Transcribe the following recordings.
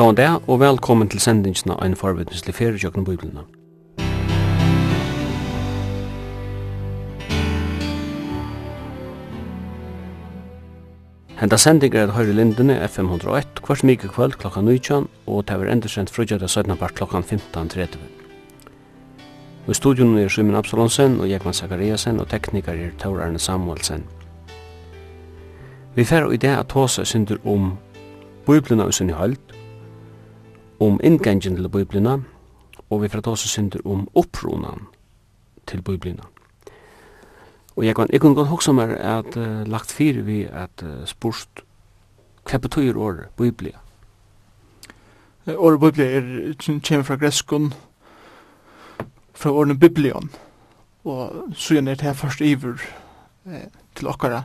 Gåan det, og velkommen til sendingsna av en forvidningslig ferie kjøkken biblina. Henda sending er at høyre lindene F501, kvart mykje kvöld klokka 19 og det er endersendt frugja 17. part klokka 15.30. Og i studion er Simon Absalonsen og Jekman Zakariasen og teknikar er Taur Arne Samuelsen. Vi fer i det at tåsa synder om Bibelen av sin hølt, om inngangen til Bibelina, og vi får tåse synder om oppronan til Bibelina. Og jeg kan, jeg kan godt hoksa meg at uh, lagt fire vi at uh, spurst hva betyr året Biblia? Året Biblia er kjem fra greskon fra årene Biblion og søgjern er det her først iver eh, til okkara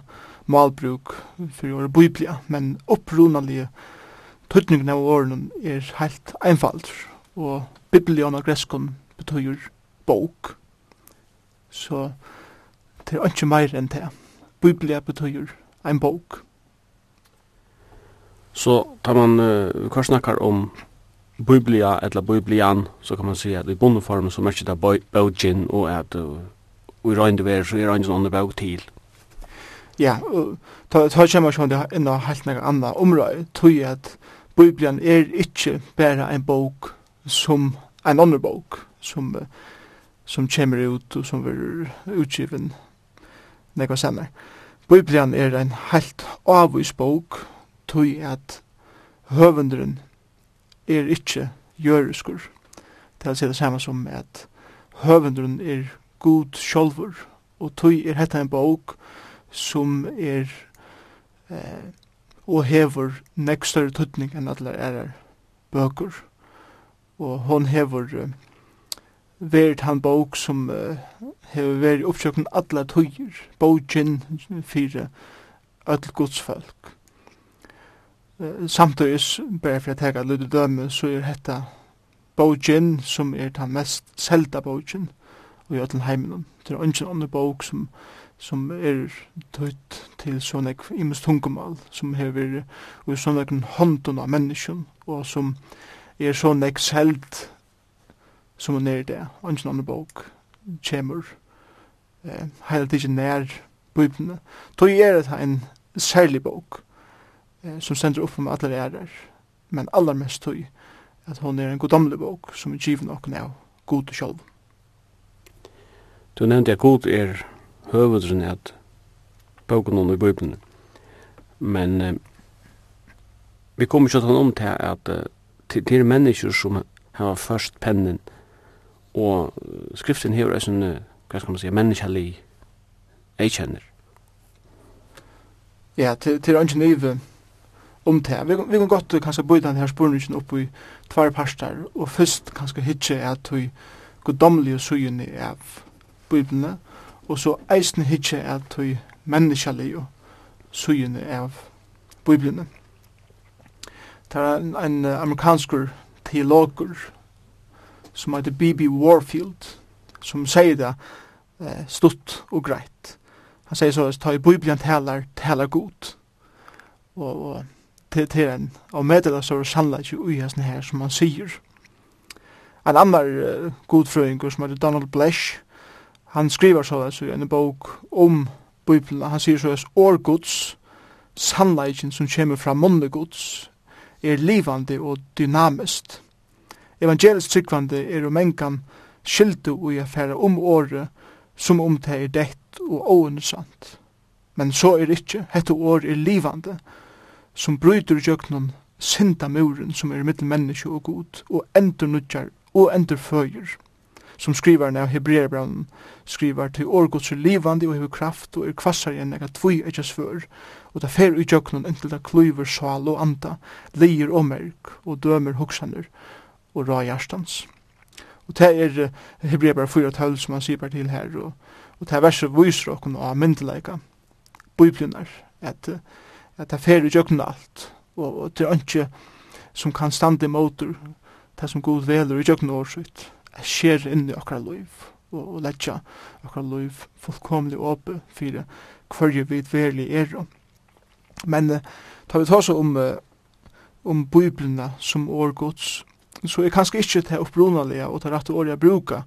malbruk for året Biblia men oppronalige tøtningen av åren er helt einfalt, og biblion og greskon betyr bok. Så det er ikke mer enn det. Biblia betyr ein bok. Så tar man, uh, hva snakkar om Biblia eller Biblian, så kan man si at i bondeformen så merker det bøgjen, og at uh, i røynde ver, så er røynde sånne bøg til. Ja, og ta, ta kommer sånn det enda helt noe annet område, tog at Bibelen er ikke bare en bok som en annen bok som, som kommer ut og som er utgiven nekva senere. Bibelen er en helt avvis bok tog at høvenderen er ikkje jøreskur. Det er det samme som at høvendren er god sjolver og tog er hetta en bok som er eh, og hever nekk større tøtning enn alle er bøkur. Og hon hever uh, vært han bók som uh, hever vært oppsøkken alle tøyer, bókin fyrir öll godsfolk. Uh, samtidig, bare for å tega litt døme, så er hetta bókin som er den mest selda bókin og i öll heimen. Det er ungen andre bók som uh, som er tøyt til sånne ek tungumal, som hever og sånne ek hånden av menneskjen, og som er sånne ek selt som er nere det, ansen andre bok, kjemur, eh, heilig ikke nær bøybene. Tøy er det en særlig bok, eh, som sender opp om alle ærer, men allermest tøy, at hon er en godomlig bok, som er givet nok av god sjálf. Du nevnte at god er høvudren at boken i Bibelen. Men eh, vi kommer ikke til om til at eh, til, til mennesker som har først pennen og skriften hever er sånn, hva skal man si, menneskelig jeg kjenner. Ja, til, til ønsken ive om det. Vi, vi kan godt kanskje bøyde denne spørningen opp i tvær parster, og først kanskje hitje er at vi goddomlige søgjene av Bibelene, og og så eisen hitje er tøy menneskjallig og suyene av biblene. Det er en, en amerikansk teologer som heter B.B. Warfield som sier det eh, stutt og greit. Han sier så at ta i Bibelen taler talar god. Og, og til, til en av medela så er sannlega ikke ui her som han sier. En annar uh, godfrøyngur som heter Donald Blesch han skriver så i en bok om Bibelen, han sier så at årgods, sannleikin som kommer fra mondegods, er livande og dynamist. Evangelisk tryggvande er om enkan skyldu og jeg om året som om det er dett og oinnesant. Men så er det ikke, hette år er livande, som bryter jøknun synda muren som er mittel menneske og god, og endur nudjar og endur føyer som skrivaren av Hebreerbrann skrivar til årgods er livande og hever kraft og er kvassar enn ega tvui eikja svør og da fer i jøknun inntil da kluiver sval og anda leir og merk og dømer hoksaner og ra hjertans og det er Hebreerbrann 4.12 som han sier til her og, og det er verset viser okkon av myndeleika biblunar at, at det fer i jøknun alt og, og det er ikke som kan stande motor det som god veler i jøknun årsut skjer inn i okkar liv og, og letja okkar liv fullkomlig åpe fyrir hverju vi verlig er men uh, tar vi ta oss om uh, om biblina som årgods så er kanskje ikkje det opprunalige og det rette året jeg bruker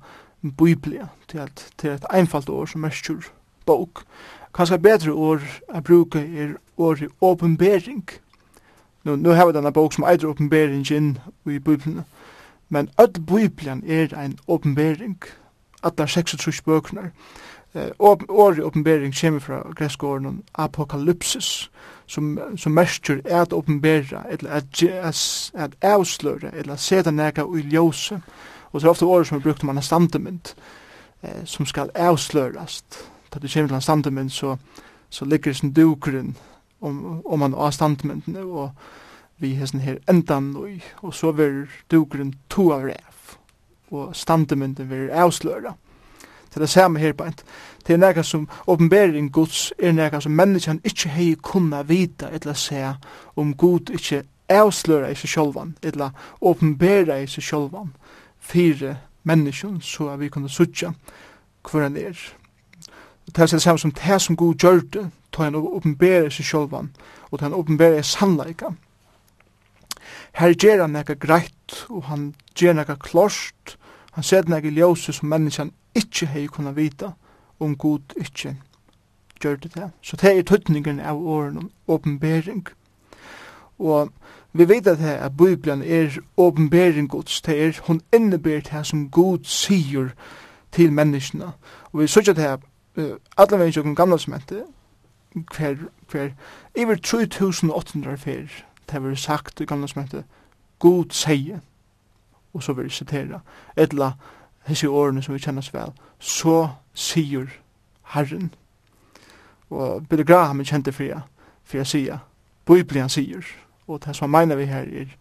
biblia til at det er et einfalt år som merskjur bok kanskje bedre år jeg bruker er året åpenbering nå, nå har vi denne bok som eider åpenbering inn i biblina Men öll Bibelen er ein åpenbering, Alla 36 bøkene. Eh, Åri åpenbering kommer fra greskåren apokalypsis, som, som mersker at åpenbera, eller at, at, at avsløre, eller at seta nega ui ljose. Og så er ofte åri som er brukt om en standemynd, eh, som skal avslørast. Da det kommer til en standemynd, så, så ligger det som dukeren om, om man avstandmynden, og, og vi hessen her endan og, og så ver dugren to av rev, og standemynden ver avsløra. Til det samme her beint. Det er nega som åpenbering Guds er nega som menneskjan ikkje hei kunna vita etla se om Gud ikkje avsløra i seg sjolvan, etla åpenbera i seg sjolvan fire menneskjan så vi kunne sutja hver han er. Det er det samme som det som Gud gjør det, ta han åpenbera i seg sjolvan, og ta han åpenbera i sannleika, her ger han nekka greit, og han ger nekka klorst, han ser nekka ljósi som menneskjan ikkje hei kunna vita, om god ikkje gjør det det. Så det er tøtningen av åren om åpenbering. Og vi vet at det at Bibelen er åpenbering gods, det er hun inneber det som god sier til menneskene. Og vi sørger det her, alle mennesker kan gamle som hver, hver, iver 3800 fer det var sagt i gamla som heter God seie og så vil jeg citera etla hese årene som vi kjennes vel så sier Herren. Og Billy Graham er kjente for jeg for jeg sier Bibelen sier og det som mener vi her er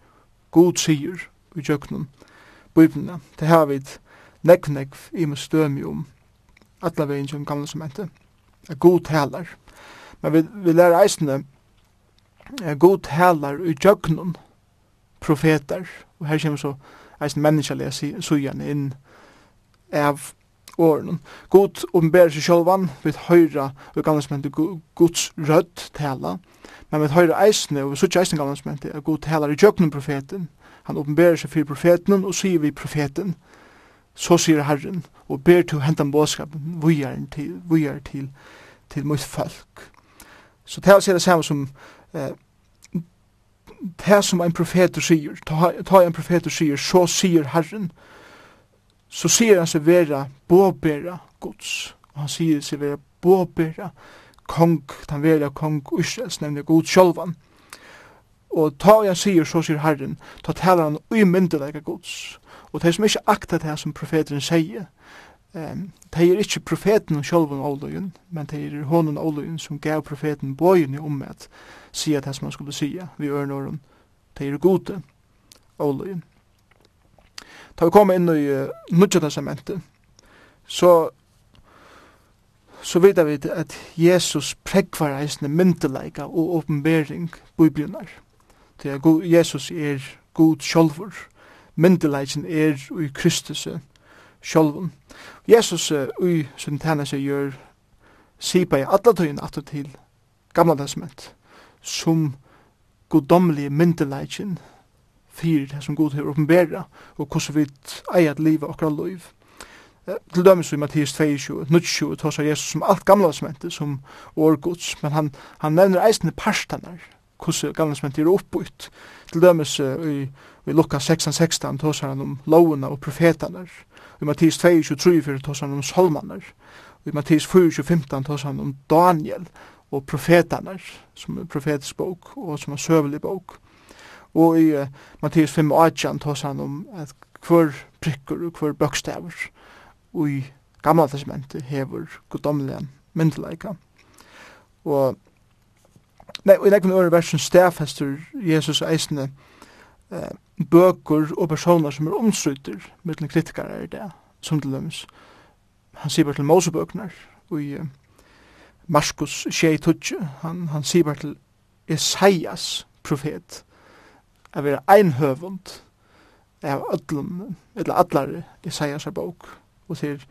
God sier i jøknum Bibelen, det har vi nekv nekv i med stømi om alla vegin som gamla som heter at God taler. men vi, vi lærer eisne god talar i jöknum profetar og her kommer så eisen menneskelig sujan inn av åren. God omberer seg sjølvan, vi høyra og gamlesmentet Guds rødt tala, men vi høyra eisne, og vi sutt eisne gamle som heter God talar i jöknum profeten, han omberer seg fyrir profeten, og sier vi profeten, så sier Herren, og ber til hentan bådskapen, vujar til, vujar til, til mot folk. Så det er det samme som eh, det som en profeter sier, ta, ta en profeter sier, så sier Herren, så sier han seg vera båbera gods, og han sier seg vera båbera kong, han vera kong Israels, nevne god sjolvan. Og ta han sier, så sier Herren, ta talar han uimyndelega gods, og det som ikke akta det som profeteren sier, Um, det er ikke profeten selv om Åløyen, men det er honom Åløyen som gav profeten bøyen i at sier det som han skulle sige vi ørnåren. Det er gode Åløyen. Da vi kommer inn i uh, Nudja testamentet, så så vet vi at Jesus prekvar eisne myndelaika og åpenbering biblunar. Det er Jesus er god sjolvor. Myndelaikin er i Kristus sjolvun. Jesus ui sin tæna seg gjør sipa i alla tøyen atur til gamla testament som godomlige myndelegin fyrir det som god hefur oppenbera og hvordan vi eier at livet okra loiv. Til dømes i Mattias 22, 22, tås av Jesus som alt gamla testamentet som årgods, men han, han nevner eisne parstanar, hvordan gamla testamentet er oppbytt. Til dømes i, i Lukas 16, 16, tås han om lovuna og profetanar, i Mattis 2, 23, tås han om Solmaner, i Mattis 4, 15 tås han om Daniel, og profetanar, som er profetisk bok, og som er søvelig bok. Og i uh, Mattis 5, 18 tås han om at hver prikker og hver bøkstaver, og i gamla testamentet hever godomlega myndelaika. Og Nei, og i nekken øre versen stafester Jesus eisne eh, bøkur og personer som er omslutter mellom kritikere er det, som til dømes. Han sier bare til Mosebøkner og i uh, Marskos Shei han, han sier bare til Esaias profet, er vera einhøvund av öllum, eller allar Isaias er bók, og til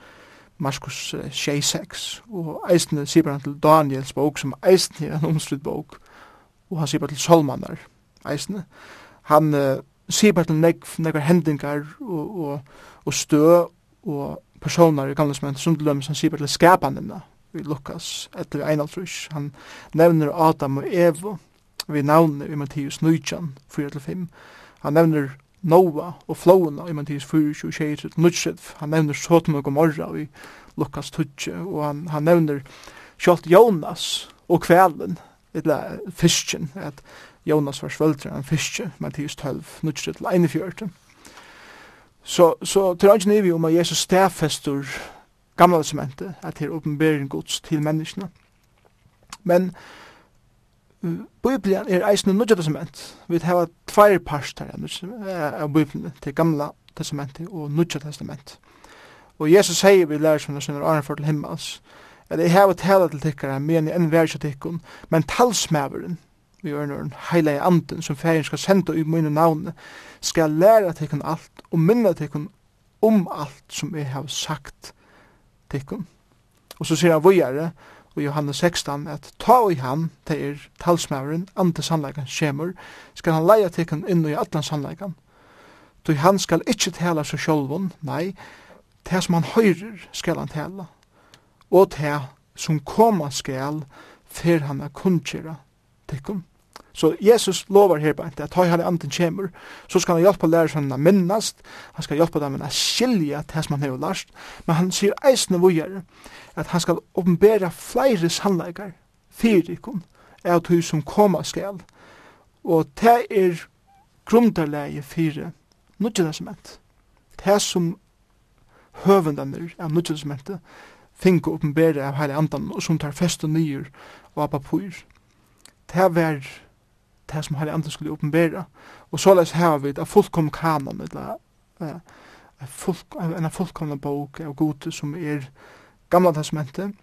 Markus Shei 6, og eisne sier bare til Daniels bók, som eisne er en omslutt bók, og han sier bare til Solmanar, eisne. Han uh, sier bare til nek, nekvar hendingar og, og, og stø og personer i gamle som som til dømes han sier bare til skapanina i Lukas etter Einaldrus han nevner Adam og Evo vi navnet i Mattius 19 4-5 han nevner Noa og Flowna i Mattias 24 26 Nutsjev han nevner Sotom og Gomorra i Lukas 20 og han, han nevner Kjolt Jonas og Kvelen eller fisken at Jonas var svöldre, enn fiske, Mattias 12, nutstre til 41. Så, så til ønsken er vi om at Jesus stedfester gamla testamentet, at det er åpenbering gods til menneskene. Men Bibelen er eisen og nødja testament. Vi har tvær parster av Bibelen til gamla testamentet og nødja testament. Og Jesus sier vi lærer som sønner Aron for til himmels, at jeg har tala til tikkara, men jeg enn vær til tikkun, men talsmæveren, vi gjør når heile i anden som ferien skal sende i mine navne, skal læra tekken alt og minna tekken om alt som jeg har sagt tekken. Og så sier han vågjere, og Johannes 16, at ta i han, det er talsmæveren, andre sannleikan skjemur, skal han leia tekken inn i atlan sannleikan. Då han skal ikkje tala seg sjolvun, nei, det som han høyrer skal han tala, og det som koma skal, fer han a kunnkjera, tekken. Så Jesus lovar her bare at han heller anden kjemur, så skal han hjelpa lærersønnen å minnast, han skal hjelpa dem å skilja til som han har lært, men han sier eisne vujer at han skal åpenbæra flere sannleikar, fyrikon, av tog som koma skal, og det er grunderleie fire nudgjelesement. Det som høvendamer av nudgjelesmentet finko åpenbæra av heile andan og som tar fest og nyer og apapur. Det er det som Herre Anden skulle åpenbæra. Og så lest her vi at fullkom kanon, eller uh, en fullkomna bok av gode som er gamla testamentet,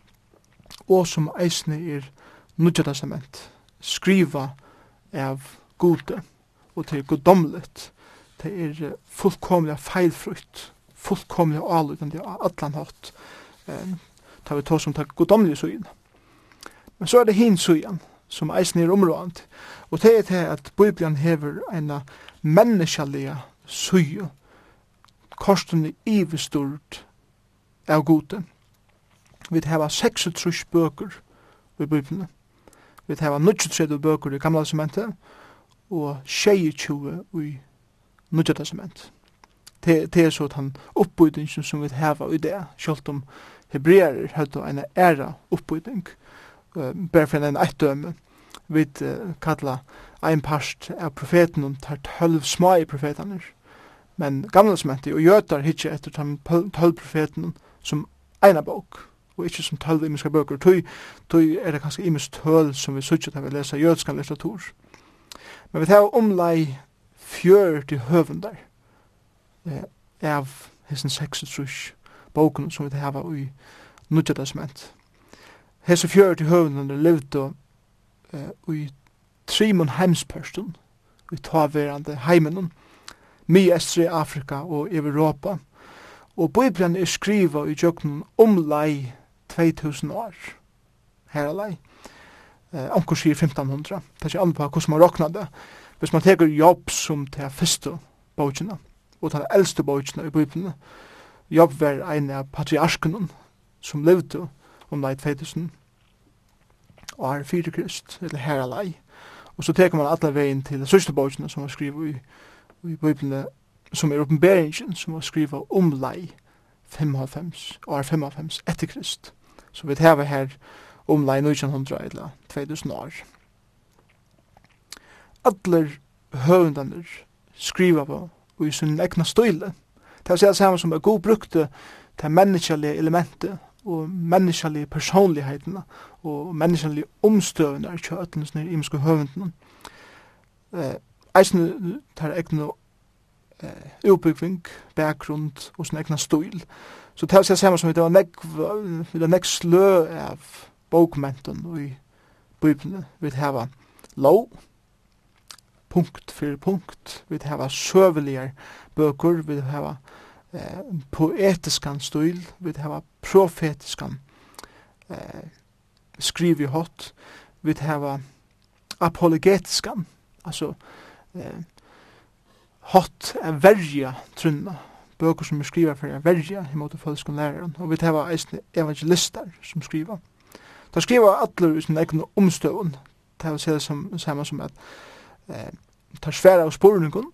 og som eisne er nudja testament, skriva av gode, og til godomlet, det er fullkomlig feilfrukt, fullkomlig avlutende av allan hatt, um, tar vi ta som tar godomlige søyen. Men så er det hin søyen, som eisen er områdant. Og det er til at Bibelen hever en menneskelige syge, korsten i ivestort av gode. Vi heva 36 bøker i Bibelen. Vi heva 39 bøker i Gamla Testamentet og 22 i Nudja Testament. Det, er så at han oppbytingen som vi heva i det, selv om hebreer hadde en æra oppbyting, uh, bare for en eitt døme vi kalla ein parst av profeten om tar tølv små i profetene. Men gamle som og gjøtar hitje etter de tølv profeten som eina bok, og ikkje som tølv imiska bøker. Tøy, tøy er det kanskje imisk tøl som vi sutja til vi lesa jødskan litteratur. Men vi tar omlai fjør til høvendar eh, av hessen 66 boken som vi tar hava i Nudja Testament. Hesse fjør til høvendar levde uh, i Trimon heimspørsten, i taverande heimenon, mi estri Afrika og Europa, og Bibelen er skriva i jøkken om lei 2000 år, her lei, eh, omkurs sier 1500, det er ikke anpa hvordan man råkna det, hvis man teker jobb som til første bøkene, og til eldste bøkene i Bibelen, jobb var en av patriarskene som levde om lei 2000 og åren fyrir krist, eller herralai. Og så teker man alle veien til de sørste bøkene som var skrivet i, i Bibelen, som er oppenberingen, som var skrivet om lei 55, og år 55 etter krist. Så vi tar her om lei 1900 eller 2000 år. Alle høvendene skriver på og i sin egna støyle. Det er det samme som er god brukte til menneskelige elementet og menneskelige personlighetene og menneskelige omstøvende er ikke øtlen sånne imenske høvenden. Eh, eisen tar egne eh, utbyggving, bakgrunn og sånne egne stil. Så det er samme som det var nekk, det var nekk slø av bokmenten og i bøybene Vi hava lov, punkt for punkt, Vi hava søvelige bøker, vi hava eh, poetiskan stil, vi hava profetiskan eh, skriver hot vi hava apologetiskan altså eh, hot er verja trunna. Bøker som er skriva for er verja imot falskum læraren og vi hava eisne evangelistar som skriva. Da skriva allir i sin egen omstøvun det er det som, samme som at eh, tar sværa av spurningun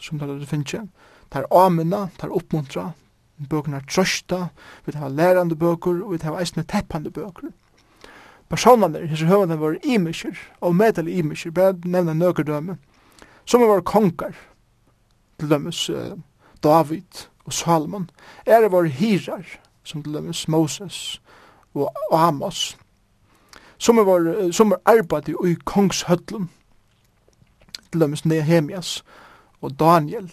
som tar det finnje tar amina, tar oppmuntra bøkene er trøsta. Vi tar lærande bøker og vi tar eisne teppande bøker personene, hese høvende var imisjer, og medel imisjer, bare nevne nøkker døme, som var konger, til dømes David og Salomon, er var hirar, som til dømes Moses og Amos, som var, som var arbeid i kongshøtlen, til dømes Nehemias og Daniel,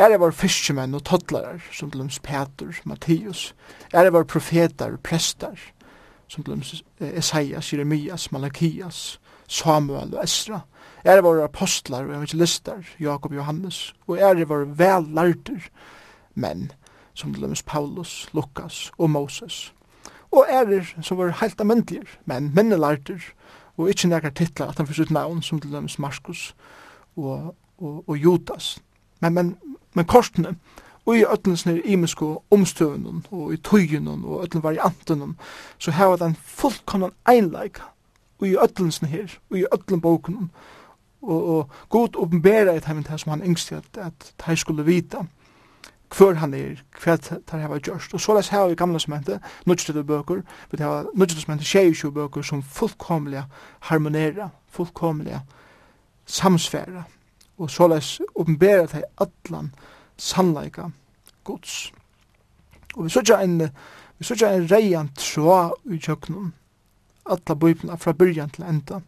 Er var fiskemenn og tottlarar, som til dømes Peter, Mattias. Er var profetar og prestar, som til Esaias, Jeremias, Malakias, Samuel og Esra. det var apostlar og evangelister, Jakob og Johannes, og det var vellærter menn, som til Paulus, Lukas og Moses. Og det som var heilt amendlir, men mennelærter, og ikkje nekar titlar at han fyrir sitt navn, som til Markus og, og, og Judas. Men, men, men kortene, og i öllum sinir imensko omstøvunum og i tøyenen og öllum varianten så hava den fullkomnan einleik og i öllum her og i öllum boken og, og god oppenbera i heimen som han yngst at, at de skulle vita hver han er, hva tar hava gjørst. Og så les her i gamla sementet, nudgstøtte bøker, vi har nudgstøtte sementet 22 bøker som fullkomlega harmonera, fullkomlega samsfæra. Og så les oppenbera til allan sannleika gods. Og vi sørger en, vi sørger en reian trå i kjøkkenen, atla bøypna fra byrjan til enda.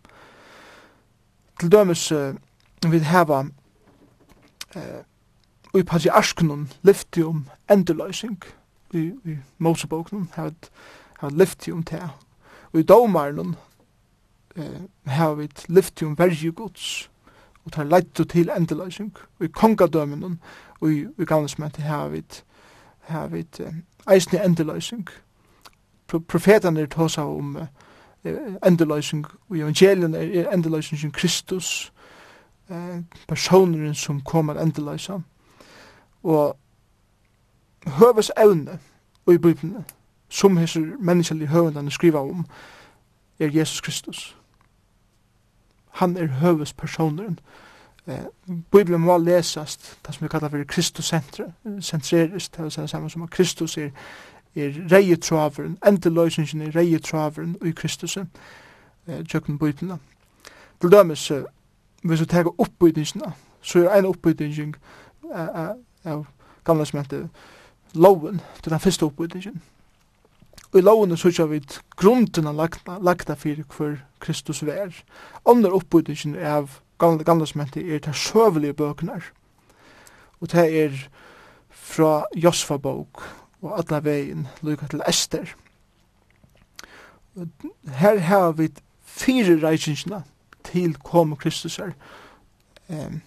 Til dømes uh, vi heva uh, i patriarskenen lyfti om endeløysing i, i Mosebokenen, hevet, hevet lyfti om det. Og i domaren uh, hevet lyfti om verje gods, og tar leitu til endeløysing. Og i kongadømenen i, i gamlesmenti her vidt her vidt eisne endeløysing. Profetene er tåsa om uh, endeløysing, og evangelien er endeløysing som Kristus, eh, personeren som kommer endeløysa. Og høves evne i Bibelen, som hesser menneskelig høvendene skriva om, er Jesus Kristus. Han er høves personeren. Eh, Bibelen må lesast, det som vi kallar for Kristuscentre, centrerist, det er samme som at Kristus er, er reietraveren, endeløysingen er reietraveren i Kristus, eh, tjøkken bøytene. Til dømes, eh, hvis vi tar oppbøytingene, så er en oppbyding av eh, eh, gamle som heter loven, til den første oppbydingen. Og i loven så ser vi grunden av lagt, lagt for hver Kristus vær. Andre oppbydingen er av gamle, gamle er det søvelige bøkene. Og det er fra Josfa bok og alla vegin lukka til Ester. Her har vi fire reikingsina til kom Kristus her. Um,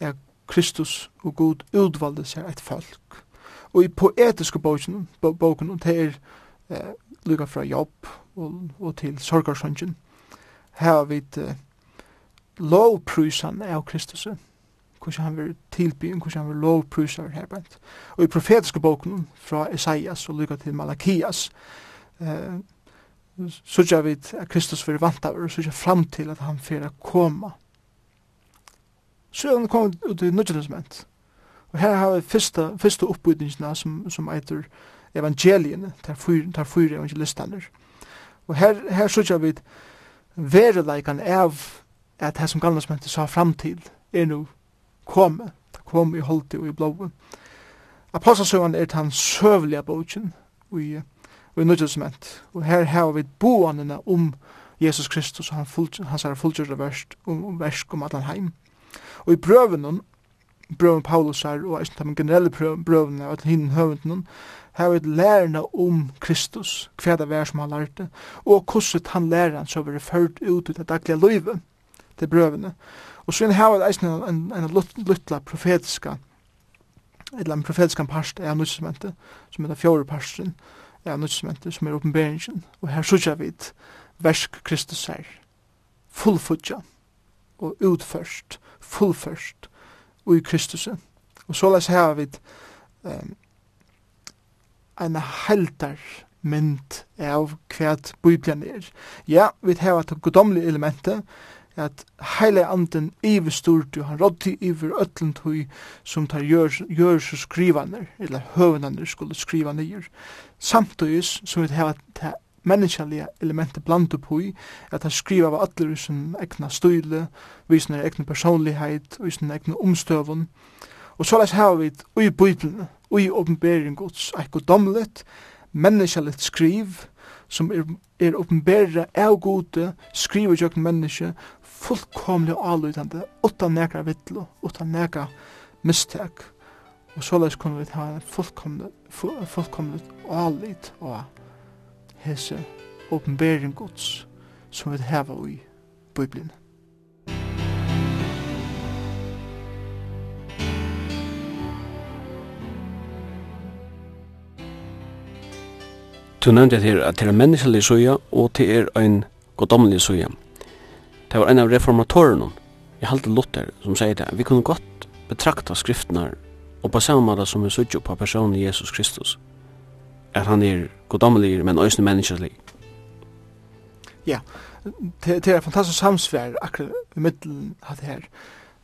er Kristus og Gud utvalde seg eit folk. Og i poetiske boken, bo boken og det er lukka fra Jobb og, og til Sorgarsøngen, her har vi uh, lovprysan av Kristus. Hvordan han vil tilby, hvordan han vil lovprysa her brent. Og i profetiske boken fra Esaias og lykka til Malakias, eh, sørger vi at Kristus vil vant av og gjør fram til at han fyrir koma. Så han kom ut i nødgjødningsment. Og her har vi fyrsta, fyrsta oppbyggingene som, som eitur evangeliene, tar fyra, tar fyra evangelistaner. Og her, her sørger vi veruleikan av at det som gamla smentet sa framtid er nu kom, kom i holdt og i blåen. Apostelsøvann er den søvliga boken i, i nødgjødsment, og her har vi boanene om Jesus Kristus og han full, hans er fullgjørte om, om versk om han heim. Og i prøven brøven Paulus er, og eisen de generelle brøvene av hinn høvenden, har vi lærerne om Kristus, hva det er som han lærte, og hvordan han læreren så var det ført ut ut av daglige livet til brøvene. Og så har jeg eisen en, en luttla profetiska, eller en profetiska parst av nødsmentet, som er den fjore parsten av nødsmentet, som er oppenberingen. Og her sykja vi et versk Kristus her, fullfudja, og utførst, fullførst, og i Kristus. Og så les her vi um, en heldar mynd av hva Bibelen er. Ja, vi har et godomlig elementet, at heile anden iverstort og han rådde iver ötlen tog som tar gjør, så skrivaner, eller høvenaner skulle skriva nyer. Samtøys som vi heva til menneskelige elementet blant opp hui, at han skriva av atler sin egna støyle, i sin egna personlighet, og i sin egna omstøvun. Og så les heva vi ui bøyblene, ui åpenbering gods, ekkodomlet, menneskeligt skriv, som er, er åpenbæra av gode, skriva jøkken menneske, fullkomlig avlutande, utan nekra vittlo, utan nekra mistek. Og såleis kunne vi ha en fullkomlig, fullkomlig avlit og hese åpenbering gods som vi heva i Bibelen. Du nevnte at det er menneskelig suja, og det er ein godomlig søya. Det var en av reformatorerna, jag halte Luther, som säger det. Vi kunde gott betrakta skrifterna och basera måte som vi sudjo på personen Jesus Kristus. Att han är godomlig, men också människelig. Ja, det är en fantastisk samsvär akkurat i middelen av det här.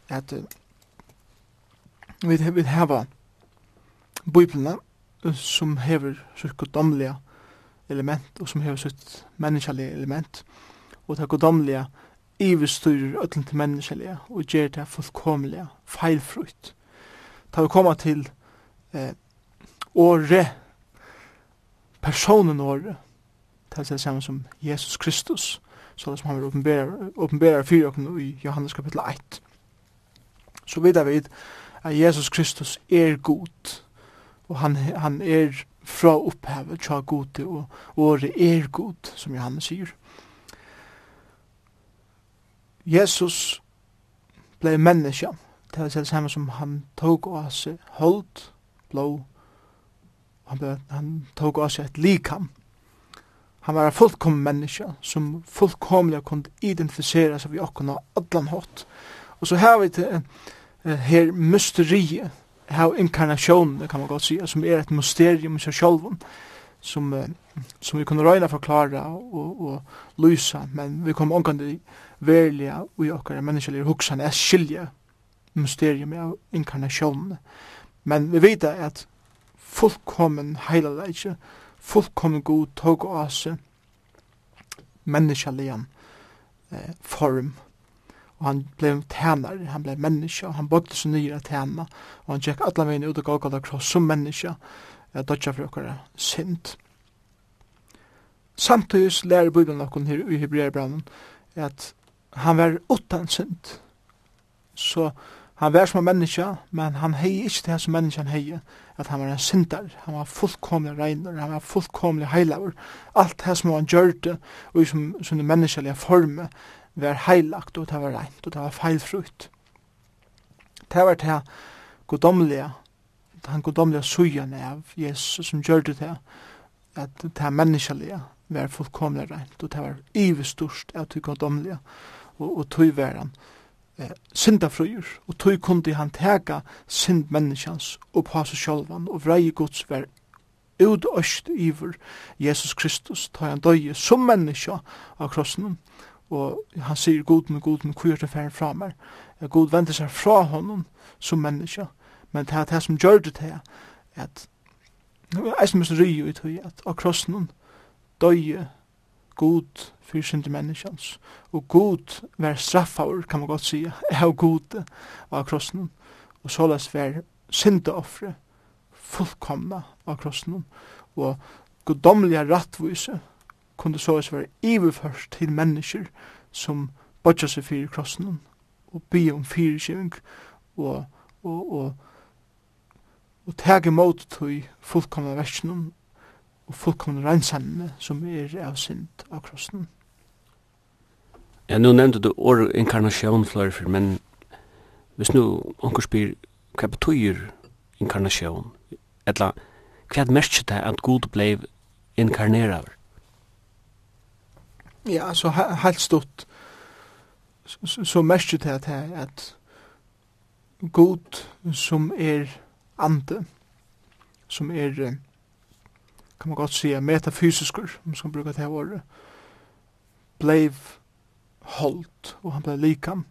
Att vi vill hava biblarna som hever sitt godomliga element og som hever sitt menneskelig element og det godomliga element ivestyrer öllum til menneskelige og ger det fullkomlige, feilfrukt. Ta vi koma til eh, åre, personen åre, det er samme som Jesus Kristus, så som han vil åpenbære åpenbæra fyrir okken i Johannes kapitel 1. Så vet vi at Jesus Kristus er god, og han, han er fra opphavet, tja god, og åre er god, som Johannes sier. Jesus blei menneska, det var det samme som han tog av seg hold, blå, han, ble, han tog av seg et likam. Han var en fullkommen menneska som fullkomlig kunne identifisere seg vi okken av allan hatt. Og så har vi til her mysteriet, her inkarnasjonen, kan man godt si, som er et mysterium i seg sjolven, som, som vi kunne røyna forklara og, og lysa, men vi kom omkring verliga i okkara menneskelig hugsan er skilja mysterium av inkarnasjonen. Men vi vet at fullkommen heilalegi, fullkommen god tog og ase, menneskelig eh, form. Og han ble tænar, han ble menneske, og han bodde så nyra tæna, og han tjekk alla veien ut og Golgata kross som menneske, eh, dodja for okkara sint. Samtidig lærer Bibelen okkon her i Hebreabranen at han var utan synd. Så han var som en menneske, men han hei ikke det som mennesken hei, at han var en syndar, han var fullkomlig regner, han var fullkomlig heilaver. Alt det som han gjørte, og som, som det menneskelige forme, var heilagt, og det var regnt, og det var feilfrukt. Det var det godomlige, han godomlige sujan av Jesus som gjørte det, at det menneskelige var fullkomlig regnt, og det var ivestørst av det godomlige, og, og tog var han eh, syndafrøyer, og tog kunne han tega synd menneskjans og på seg sjálvan, og vrei gods var utøst iver Jesus Kristus, ta han døye som menneskja av krossen, og han sier, god med god med kujert affæren fra meg, god venter seg fra honom som menneskja. Men det er det som gjør det til at eisen så ryu i tog at av krossen døye god fyrir syndi menneskjans. Og god var straffaur, kan man godt sige, av god av krossen. Og såles var syndeoffre fullkomna av krossen. Og godomlige rattvise kunde såles være iverførst til mennesker som bodja seg fyrir krossen og by om fyrirskiving og, og, og, og, og tege mot til fullkomna versjonen og fullkomne rensanne som er av synd av krossen. Ja, nu nevnte du år inkarnasjon flere for, men hvis nu onker spyr hva betyr inkarnasjon, etla hva merker det at Gud blei inkarnerar? Ja, så helt stort så, så det at, at Gud som er ande, som er kan man godt sige, metafysiskur, om man skal bruka det her året, blev holdt, og han blev likam.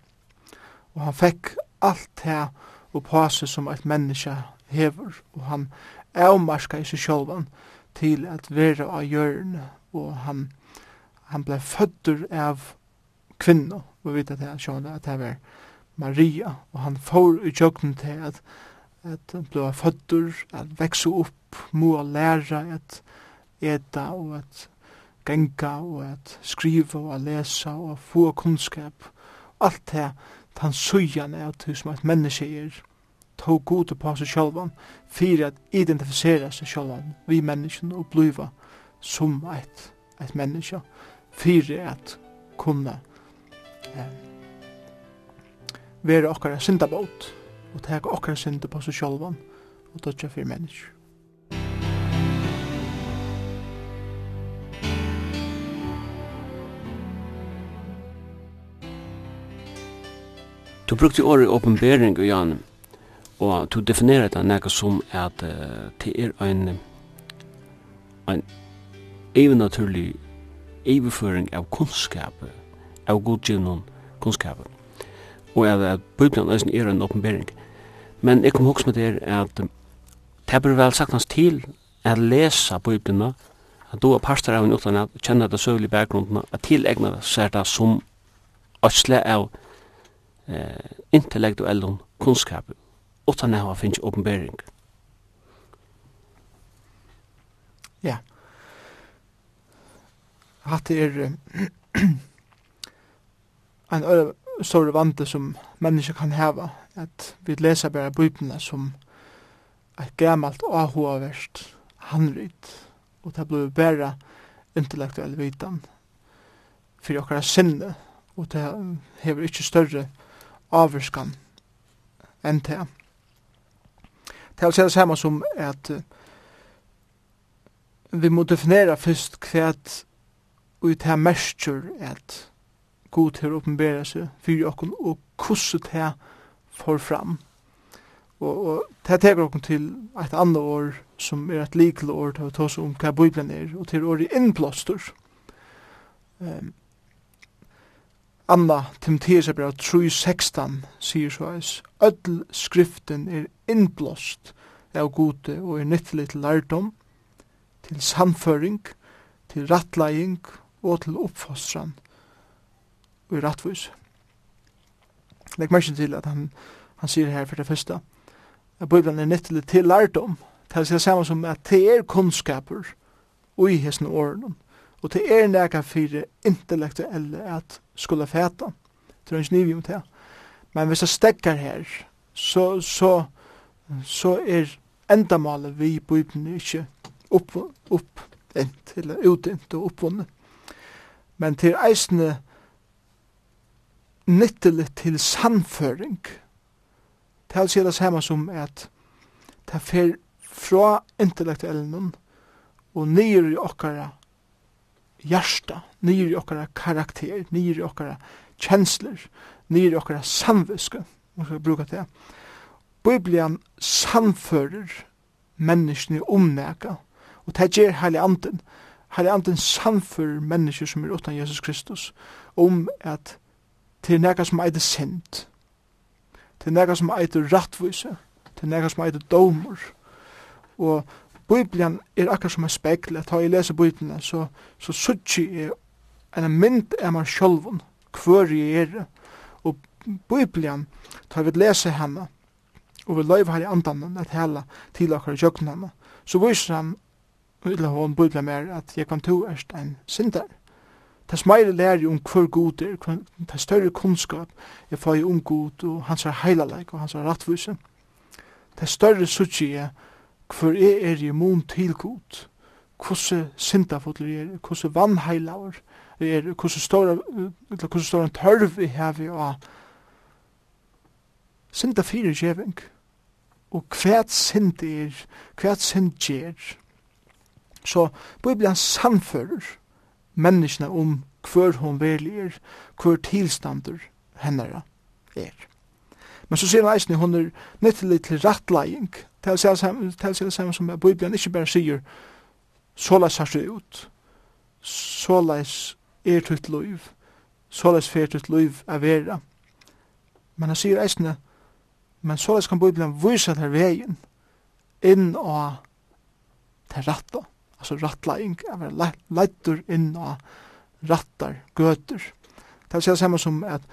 Og han fekk alt det og seg som et menneske hever, og han avmarska i seg sjolvan til at vera av hjørne, og han, han blei fødder av kvinna, og vi vet at det er at det var Maria, og han får i jøkken til at at blå fødder, at vekse opp, må lære at eta og at genga og at skriva og at lesa og få kunnskap. Alt det tan sujan er at som et menneske er tog god på seg sjálvan fyrir at identifisera seg sjálvan vi mennesken og bliva som et, et menneske fyrir at kunna eh, vera okkara syndabót og teka okkar synder på seg sjálvan og dødja fyrir mennesker. Du brukte året åpenbering, Jan, og du definerer det nekka som at det er en en evennaturlig overføring av kunnskap, av godgivnum kunnskapet og at, at Bibelen eisen er en åpenbering. Men jeg kom hoks med det at det bør vel sagtans til at lesa Bibelen, at du er pastor av en utlandet, at kjenne det søvlig bakgrunden, at tilegna seg det som øtsle av eh, intellektuell kunnskap, utan at det finnes åpenbering. Ja. Hatt er en store vante som mennesker kan heva, at vi leser bare bøypene som et gammalt ahoverst handrit, og det blir bare intellektuell vitan for okkara sinne, og det hever ikke større avvurskan enn det. Det er det samme som at vi må definera først hva ut her mestur at god til å oppenbære seg for okken og hvordan det får fram. Og, og det teker okken til et annet år som er et likelig år til å ta oss om hva Bibelen er, og til året innblåster. Um, Anna Timotheus er 3.16 sier så eis, Ødel skriften er innblåst av gode og er nyttelig til lærdom, til samføring, til rattlæging og til oppfostran og i rettvis. Legg merken til at han, han sier her for det første, at Bibelen er nyttelig til lærdom, det samme som at det er kunnskaper og i hesten årene, og det er nega fire intellektuelle at skulle fæta. Det er ikke nivå om det. Men hvis jeg stekker her, så, så, så er endamålet vi i Bibelen ikke opp, opp, ent, eller utint og oppvunnet. Men til eisene nyttelig til samføring. Det er det samme som at det fer fra intellektuellen og nyer i okkara hjärsta, nyer i okkara karakter, nyer i okkara kjensler, nyer i okkara samviske, om skal bruka det. Biblian samfører menneskene omnæka, og det gjør heilig anden. Heilig anden samfører mennesker som er utan Jesus Kristus om at til nekka som eit sint, til nekka som eit rattvise, til nekka som eit domur. Og Bibelen er akkar som en spekle, ta i lese Bibelen, så, så suttji er en mynd er man sjolvun, hver jeg er, og Bibelen, ta vi lese henne, og vi løyver her i andan et hela til akkar jøkken henne, så viser han, eller hon Bibelen er at jeg kan to erst en sindar, Tess meire lærer om hver god er, det er større kunnskap jeg får om god og hans er heilaleg og hans er rattvise. Det er større sutsi jeg hver er er i mun til god, hvordan syndafotler er, hvordan vannheilaver er, hvordan stora, hvordan stora tørv i hevi og syndafire fyrir og hvert synd er, hvert synd gjer. Så Bibelen samfører menneskene om hver hon verlig er, hver tilstander hennara er. Men så sier han eisen, hun er nyttelig til rattlæging, til å si det samme som Bibelen ikke bare sier, såleis har det ut, såleis er tutt liv, såleis fer tutt liv er vera. Men han sier eisen, men såleis kan Bibelen vise til veien, inn og til rattlæging altså rattleing, å være leittur inn og rattar, gøter. Det vil si det samme som at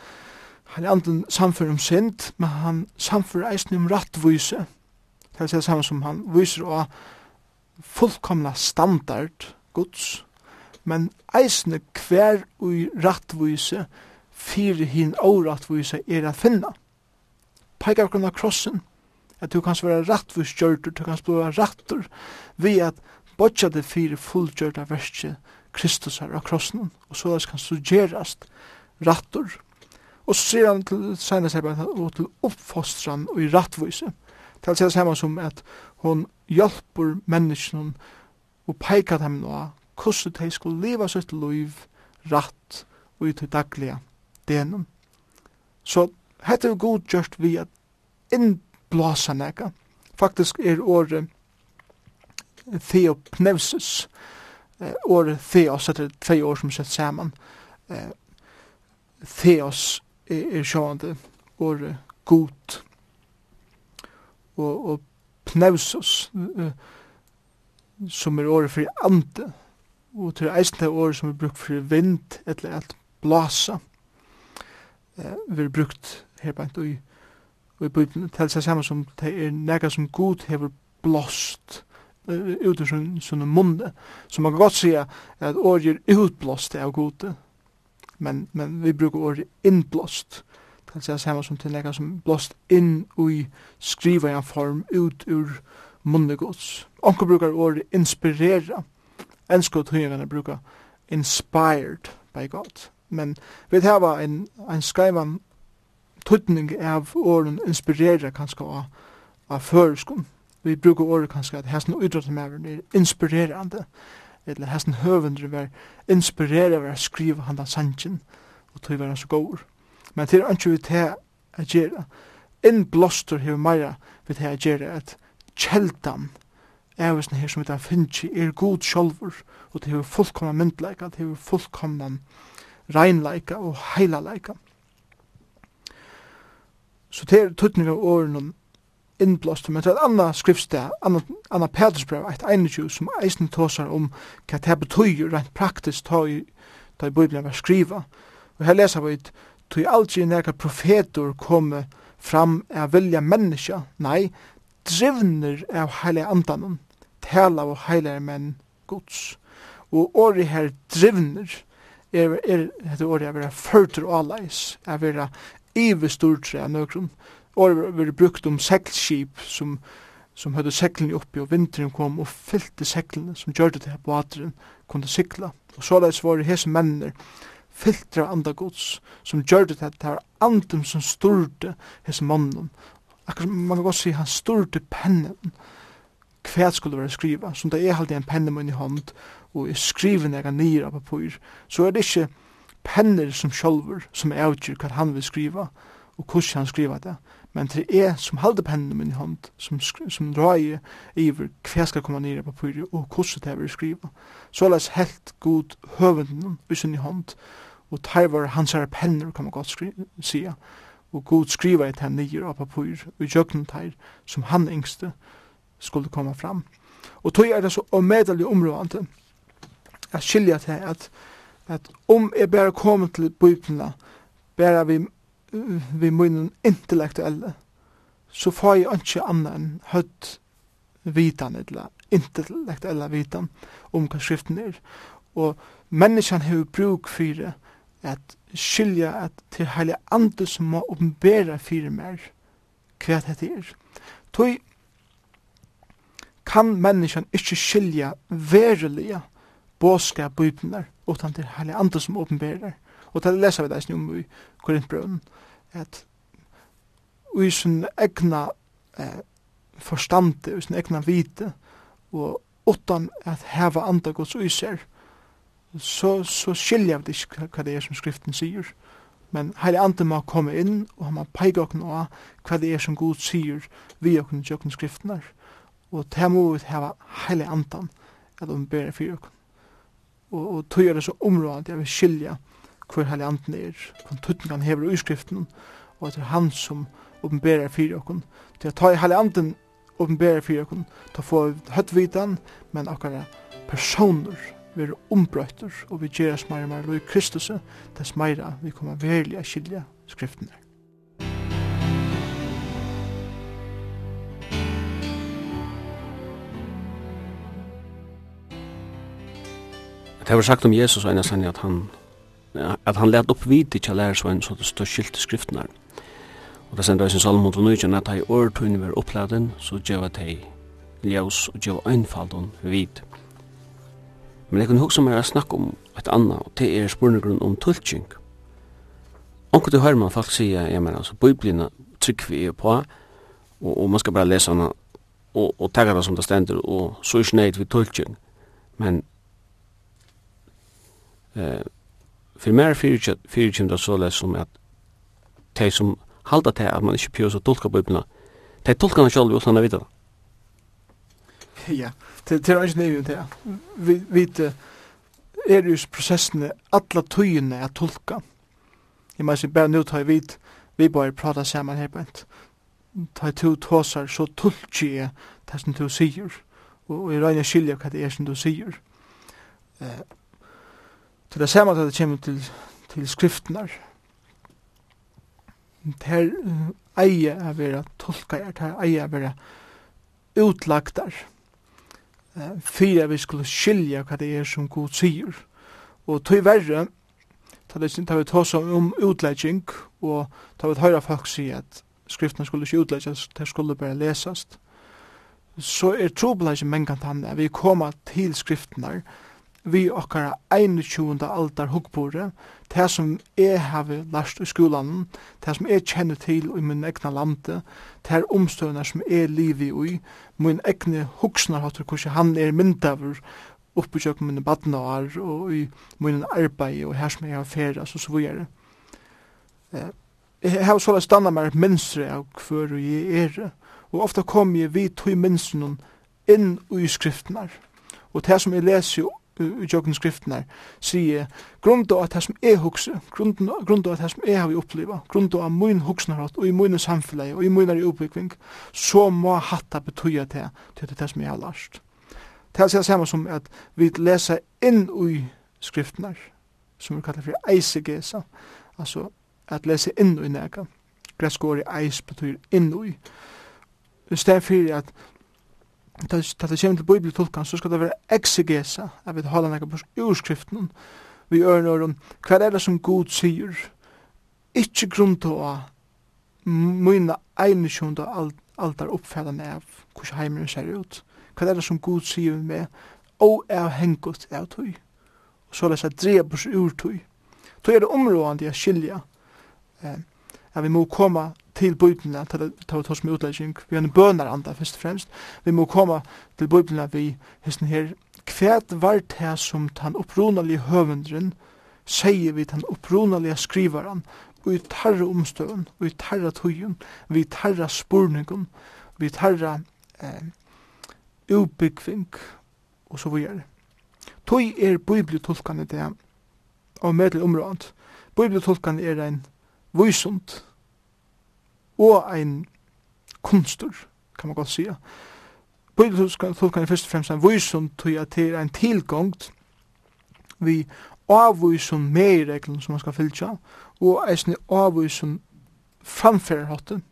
han er anden samfunn om synd, men han samfunn eisen om rattvise. Det vil si det samme som han viser å fullkomna standard gods, men eisne hver ui rattvise fyrir hin órattvise er at finna. Peikar grunna krossen, at du kanst være rattvis gjørtur, du kanst blåa rattur, vi at bodja det fyrir fullgjörda versi Kristus her av krossen, og så kan suggerast rattur Og så sier han til senest her, og til oppfostran og i rattvise. Til å si det samme som at hon hjelper menneskene og peikar dem nå hvordan de skulle leva sitt liv ratt og i til daglige denom. Så hette er god gjørst vi at innblåsa nega. Faktisk er året theopneusis, or theos, etter tvei år som sett saman. Theos er sjående, or god, og, og pneusis, som er året for ande, og til eisen det året som er brukt for vind, eller alt blasa, vi er brukt her bænt og og i bøyden til seg saman som det er nega som god hever blåst ut ur sin, sin munne. Så man kan godt säga at året er utblåst av gode, men, men vi brukar året innblåst. Det kan säga samma som till nekka som blåst inn i skriva i en form ut ur munnegods. Onko brukar året inspirera. Enskot høyene brukar inspired by God. Men vi hava en, en skrivan tutning av åren inspirera kanskje av, av føreskund vi brukar ordet kanskje at hesten idrottsmæren er inspirerande, eller hesten høvendre var inspirerande var å skriva handa sanjen, og tog var så gåur. Men til anki vi til a gjera, en blåster hever meira vi til a gjera at kjeldan evisen her som vi da finnji er god sjolvur, og det hever fullkomna myndleika, det hever fullkomna reinleika og heilaleika. Så det er tøtning av åren innblåst, men til et anna skriftsted, annet, annet Petersbrev, et einetju, som eisen tåsar om hva det betyr rent praktisk ta i, ta i Bibelen var skriva. Og her leser vi ut, tog aldri nekka profetor komme fram av vilja menneska, nei, drivner av heilig andanen, tala av heilig menn gods. Og åri her drivner, er, er, heter året, er vera fyrtur og alais, er vera ivestort av nøkron, er Året var brukt om seglskip som, som hadde seglene oppi og vinteren kom og fyllte seglene som gjør det her på ateren kunne sikla. Og så leis var det hese mennene filtra andra gods som gjør det her, det her andum som styrte hese mannen. Akkur man kan godt si han styrte pennen hva skulle være skriva, som det er alltid en penne mun i hånd, og jeg skriven når jeg nyer av papir, så er det ikke penner som sjolver som avgjør hva han vil skriva, og hvordan han skriva det, men det er som halde pennen min i hånd, som, som røye iver hva skal komme nere på pyrir og hvordan det er skriva. Så las helt god høvunden i sin i hånd, og tar var hans her penner, kan man godt sia, og god skriva i den nere av papyr, og i jøkken der, som han yngste skulle komme fram. Og tog er det så omedelig områdende, at skilja til at, at om jeg bare kommer til bøyplina, bare vi vi munnen intellektuelle, så får jeg ikke annet enn høyt vitan, eller intellektuelle vitan, om hva skriften er. Og menneskene har bruk for det, at skilja at til heilig andre som må oppenbæra fyrir mer hva dette er. Toi kan menneskene ikke skilja verelige båskap bøypener, utan til heilig andre som oppenbærer Og det leser vi det ikke om i Korintbrøn, at i sin egna eh, forstande, i sin egna vite, og utan at heva andre gods uiser, så, så skiljer vi ikke hva det er som skriften sier. Men heile andre må komme inn, og han må peike okken av hva det er som god sier vi okken i okken skriftene. Og det må vi heva heile andre at de ber fyrir okken. Og, og tog er det så områdant, jeg vil skilja hver heilig anden er, hver tuttning hever i skriften, og at det er han som åpenberer fyrir okkun. Til å ta i heilig anden åpenberer fyrir til å få høttvitan, men akkurat personer vi er ombrøyter, og vi gjør oss mer og mer lov i Kristus, dess mer vi kommer verilig a skilja skriftene. Det var sagt om Jesus og en enn at han at han let upp vit til lærer så det står skilt i skriftene. Og det sender sin salmon til nøyden at hei åretøyne var oppladen, så djeva tei ljøs og djeva einfaldon vid. Men jeg kunne hugsa meg å snakke om et anna, og det er spurningrunn om tulking. Onkel til Herman folk sier, jeg mener, altså, biblina trykker vi er på, og, og man skal bare lese hana, og, og tagga det som det stender, og så er snøyd vi tulking. Men, eh, for mer fyrkjent så les som at de som halda til at man ikke pjøs og tolka bøyblina, de tolka han sjálf utan å vita det. Ja, det er ikke nevnt det. Vi vet, er jo prosessene, alla tøyene er tolka. Jeg må si, bare nå tar vi vi bare prata saman her på ent. Ta to tåsar, så tolki jeg det som du sier, og jeg regner skilja hva det er som du sier. Eh, til det samme at det kommer til, til skriftnar. Det her uh, eie er vera tolkar, det her eier er vera utlagtar. eh, Fyra vi skulle skilja hva det er som god sier. Og tog verre, ta det sin, ta vi tås om utlegging, og ta vi høyra folk si at skriftene skulle ikke utleggjast, det skulle bare lesast. Så er trobladje mengan tanne, vi koma til skriftene, vi okkara 21. aldar hugbore, det som jeg har lært i skolan, det som jeg kjenner til i min egna lande, det er omstøvner som jeg lever i, min egne hugsnar hattur hvordan han er myndavur, oppi tjøkken mine badnar og i min arbeid og her som jeg har ferie, så så videre. Jeg har såleis standa meg minstre av hver jeg er, og ofta kom jeg vidt tog minstren inn i skriftene, Og det som jeg leser utjøkken skriften her, sier grunden av det som jeg hukser, grunn av det som jeg har opplevd, grunden av min huksnerhatt og i min samfunnet og i min utvikling, så må hatta betøye til til det, det som jeg har lært. Det er det samme som at vi leser inn i skriften her, som vi kallar for eisegesa, altså at lese inn i nega. Gresk i eis betyr inn i. Det er fyrir at ta det kjem til bibeltolkan så skal det være exegesa jeg við halda nakar på urskriften vi gjør ørnar om hva er det som god sier ikkje grunn til å mine egne sjunda aldar oppfæda meg av hvordan heimen ser ut hva er det som god sier med og er hengt av tøy og så lesa drepes ur tøy tøy er det områdande jeg skilja eh, at vi må komme til bøyblina, til å ta med utlegging, vi har en bønar anda først og fremst, vi må komme til bøyblina vi hesten her, hva var det som den opprunalige høvendren, sier vi den opprunalige skrivaren, og i tarra omstøven, og i tarra tøyen, vi tarra spurningen, vi tarra eh, ubyggving, og så videre. Tøy er bøybletolkane det, og med til området. Bøybletolkane er en vysund, og ein kunstur, kan man godt sige. Bibeltolkan er først og fremst en vysun til at det er en tilgångt vi avvysun meireglen som man skal fylltja og eisne avvysun framferðarhotten,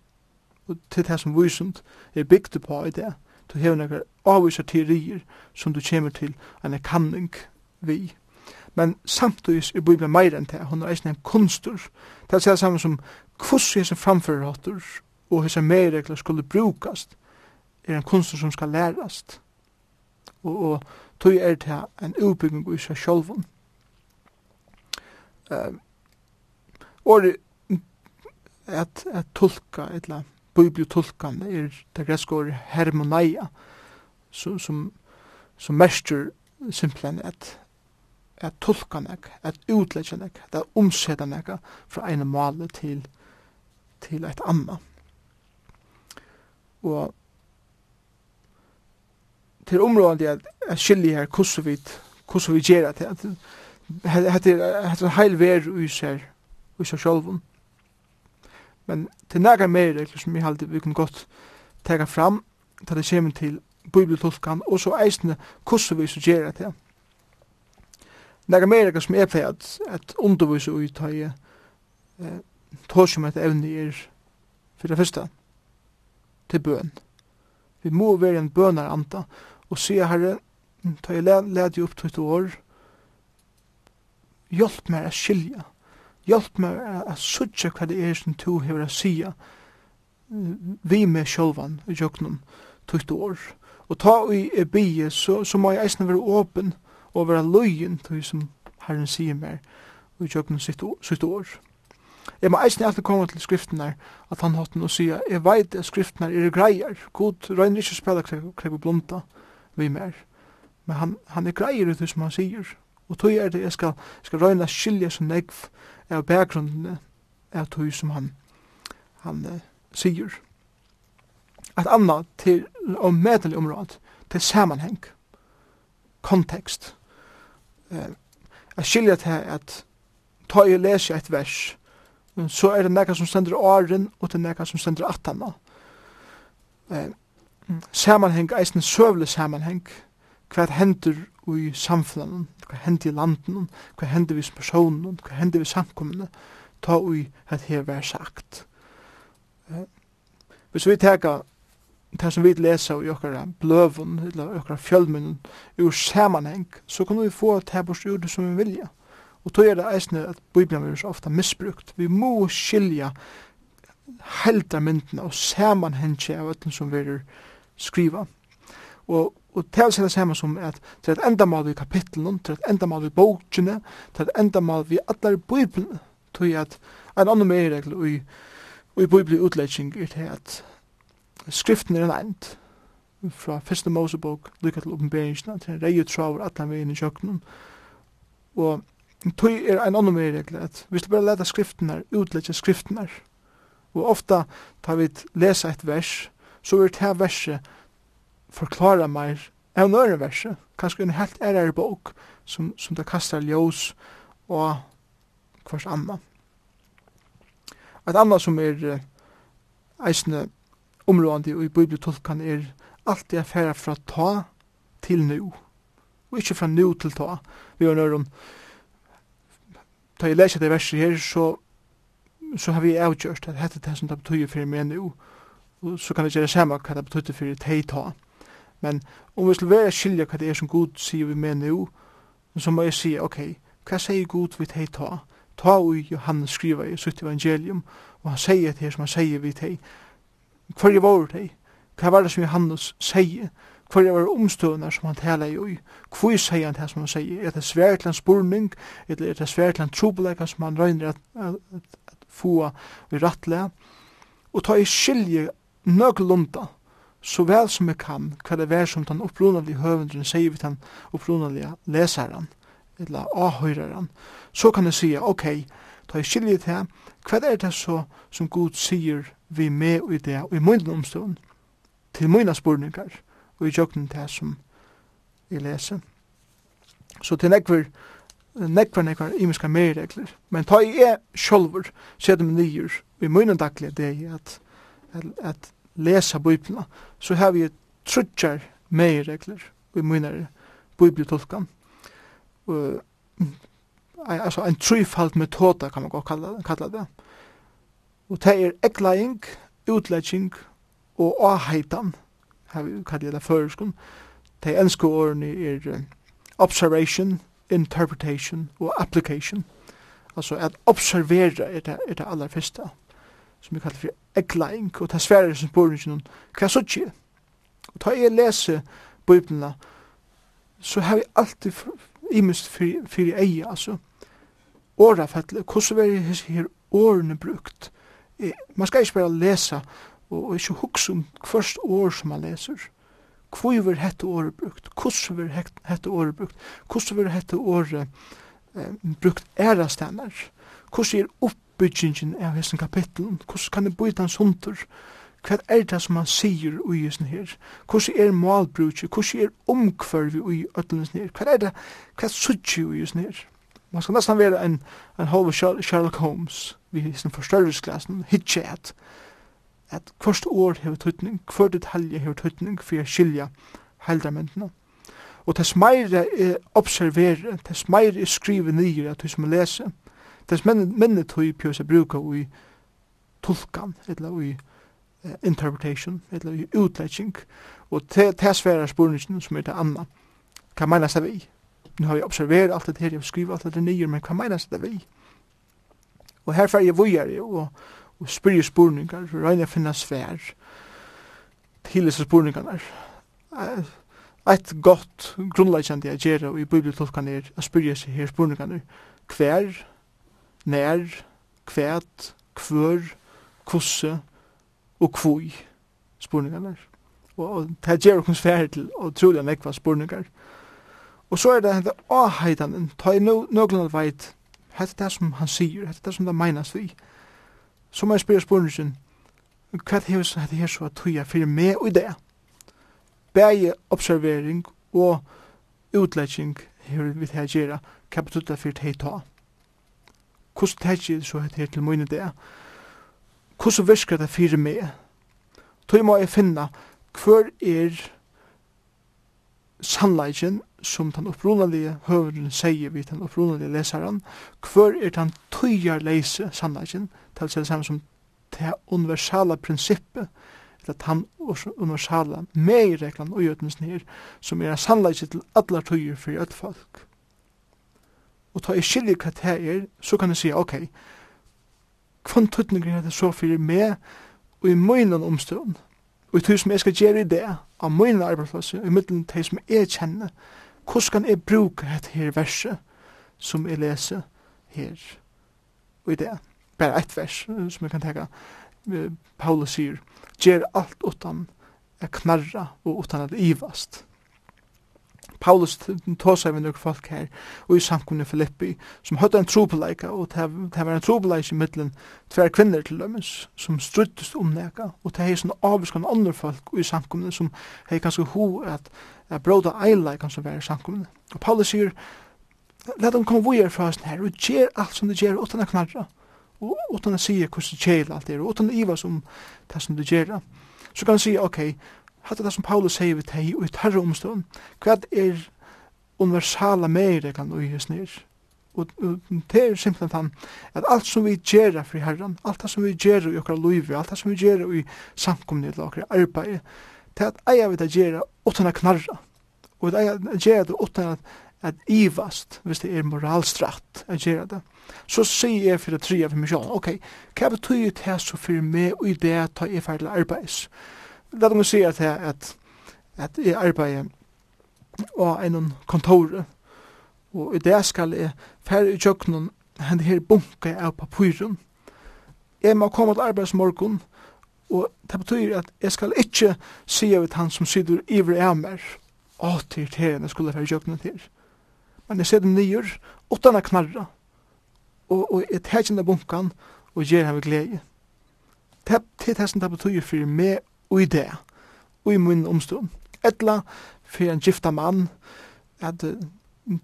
og til det som vysund er bygd på i det, du hever nekkar avvysar teorier som du kommer til en kanning vi. Men samtidig er Bibelen meir enn det, hun er eisne en kunstur. Det er det samme som hvordan hese framførerhatter og hese meiregler skulle brukast er en kunst som skal lærast. Og, og tog er det en utbygging i seg sjolvun. Um, og at, at tolka etla, bibliotulkan er det greske ordet hermonaia, som, som, som mestur simpelthen at at tolka nek, at utleggja nek, at omseta nek fra ene male til til eit anna. Og til området at jeg skiljer her hvordan vi, hvordan vi gjør det. Hette er en heil ver i seg, i seg sjølven. Men til nægge mer, som jeg halde vi kan godt tega fram, til det kommer til bibeltolkan, og så eisne hvordan vi så gjør det. Nægge mer, som jeg pleier at, at undervise ut, har jeg tås om et evne er for det første til bøn. Vi må være en bønar anta og sier herre, ta jeg led jo opp til et år, hjelp meg å skilja, hjelp meg å sutja hva det er som to hever å sija, vi med sjølvan i jøknum tutt år. Og ta i e bie, så, så må jeg eisne være åpen og være løyen til som Herren sier meg i jøknum sitt år. Jeg må eisne alltid komme til skriftene at han hatt og sier, jeg veit at skriftene er greier. God røyner ikke spela krever blunda vi mer. Men han, han er greier ut som han sier. Og tog er det jeg skal, skal røyna skilja som negv av bakgrunnen av tog som han, han uh, sier. Et anna til om medelig områd, til sammanheng, kontekst. Uh, jeg skilja til at ta jeg leser et vers, så er det nekka som stender åren, og det er nekka som stender atana. Eh, samanheng, eisen søvle samanheng, hva hender i samfunnet, hva hender i landen, hva hender vi som personen, hva hender vi samkommende, ta ui at her vær sagt. Eh, hvis vi teka det som vi leser i okkara bløvun, eller okkara fjölmunnen, ur samanheng, så kan vi få det her bort ur det som vi vilja. Og tog er det eisne at Bibelen er så ofta misbrukt. Vi må skilja helda myndina og samanhengje av öllum som vi skriva. Og, og til seg det samme som at til et endamal vi kapitlen, til et endamal vi bokene, til et endamal vi allar Bibelen, tog at en annan meiregel i, i Bibelen utlegging er til at skriften er en end fra første Mosebok, lykka til oppenberingsna, til en reiuttraver allan veginn i kjøkkenen. Og Tøy er ein annan meir regla, at vi du bare leta skriftenar, utleggja skriftenar. Og ofta tar vi lesa eit vers, så vil det verset forklara meir av nøyre verset, kanskje en helt ærere bok, som, som det kastar ljós og hvers anna. Et anna som er eisne områdande i bibeltolkan er alltid affæra fra ta til nu, og ikkje fra nu til ta. Vi har nøyre om da jeg leser det verset her, så, så har vi avgjørst at dette er det som det betyr for meg nu, og så kan vi gjøre samme hva det betyr for det ta. Men om vi skulle være skilja hva det er som Gud sier vi med nu, så må jeg si, ok, hva sier Gud vi det ta? Ta ui Johannes skriva i sitt evangelium, og han sier det som han sier vi det. Hva er vår det? Hva var det som Johannes sier? hver er omstøvner som han taler i, hvor sier han det som han sier, er det svært til en spurning, eller er det svært til en trobeleika som han røyner at, at, at, at få vi rattle? og ta i skilje nøglunda, så vel som jeg kan, hva det er som den opprunalige høvendren sier vi den opprunalige leseren, eller avhøyreren, så kan jeg si, ok, ta i skilje til, hva er det så som Gud sier vi med i det, og i munnen omstånd, til mine spurningar, og i jøkken til som jeg leser. Så til nekver, nekver, nekver, imiska merregler. Men ta i er sjolver, sette meg nyer, og i munnen daglige det er at, at, at lesa bøyplina, så har vi trutjar merregler, vi i munnen bøyplitolkan. Og, altså en trufalt metoda kan man godt kalla, kalla det. Og det er ekleing, utlegging og avheitan, har vi jeg det føreskum, de enske årene er observation, interpretation og application. Altså at observera er det, er det aller første, som vi kallar for eggleing, og det svære som spurningen, hva så ikke? Og ta jeg leser Bibelna, så har vi alltid imest fyrir eie, altså, årafettle, hvordan er her årene brukt? Man skal ikke bare lese og ikke hukse om kvørst år som man leser. Hvor vil hette året brukt? Hvordan vil hette året brukt? Hvordan vil hette året eh, brukt æra stannar? Hvordan er oppbyggingen av hessen kapitlen? Hvordan kan det byta hans hunter? Hva er det som han sier i hessen her? Hvordan er malbruket? Hvordan er omkvarvi i ötlens her? Hva er det? Hva er suttje i hessen her? Man skal nesten være en, en halv Sherlock Holmes vi hessen forstørrelsklassen, hitchat. at, at hvert år hever tøytning, kvart detalje hever tøytning for å skilja heldramentene. Og tess meire er observere, tess meire er skrive nye at du som lese, tess minne tøy pjøs er bruka i tulkan, eller i uh, interpretation, eller i utlegging, og tess vera spurningen som er det anna. Hva meina seg vi? Nu har jeg observeret alt det her, jeg har skrivet alt det nye, men hva meinas det vi? Og her fer jeg vujere, og og spyrje spurningar, og reyna å finna svær til disse spurningarna. Eit godt grunnleggjande jeg gjør i bibeltolkan er å spyrje seg her spurningarna. Hver, nær, kvæt, kvør, kusse og kvui spurningarna. Og det gjør okkur svær til og trolig nekva spurningar. Og så er det henne avheitanen, ta i nøglunar veit, hette det som han sier, hette det som det meinas vi, så må jeg spørre spørningen, hva er det som her så at tøya fyrir med og det? Begge observering og utlegging her vi her gjøre, hva betyr det for det ta? Hvordan tenker så her til mine det? Hvordan virker det fyrir med? Tøy må jeg finne hver er sannleikken som den opprunalige høveren sier vi den opprunalige leseren, hver er den tøyerleise sannleikken tals er det samme som det universala prinsippet, eller den universala meireglan og gjøtens nir, som er en sannleik til allar tøyer for alt folk. Og ta i skilje hva det er, så kan jeg si, ok, kvann tøtninger er det så fyrir meg, og i møynan omstånd, og i tøy som jeg skal gjere i det, av møynan arbeidsplass, og i middelen tøy som jeg kjenner, hvordan kan jeg bruke dette her verset som jeg leser her og i det bare ett vers som jeg kan tenke. Paulus sier, gjør alt utan knarra og utan at ivast. Paulus tar seg med noen folk her og i samkomne Filippi som høyde en trobeleika og det var en trobeleika i middelen tver kvinner til dømes som struttest om nega, og det er sånn avskan andre folk i samkomne som hei ganske ho at er bråda eileika som være i samkomne og Paulus sier let dem komme vujer fra oss her og gjer alt som de gjer utan at knarra utan å sige hvordan kjela alt er, utan å iva som det som du gjør, Så kan han sige, ok, hatt det som Paulus sier vi teg og i tarra omstånd, hva er universala meire kan uges nir? Og det er simpelthen han, at alt som vi gjør for herran, alt som vi gjør i okra loivi, alt som vi gjør i samkomni eller okra arbeid, det er at eia vi det gjør utan å knarra, og det eia gjør det utan at ivast, hvis det er moralstratt, å gjerra det så sier jeg for det tre av meg selv, ok, hva betyr det her så for meg og i det tar jeg ferdig arbeids? La dem si at jeg, at, at jeg arbeider og en kontor, og i det skal jeg ferdig i kjøkkenen henne her bunke av papiren. Jeg må komme til arbeidsmorgon, og det betyr at jeg skal ikke si av han som sitter iver av meg, å, til irriterende skulle jeg ferdig i kjøkkenen til. Men jeg ser dem nyer, utan å knarra, og, og jeg tar kjent bunkan og gjør han med glede. Det er det som det betyr for meg og i det, og i min omstånd. Etla for en gifta mann, at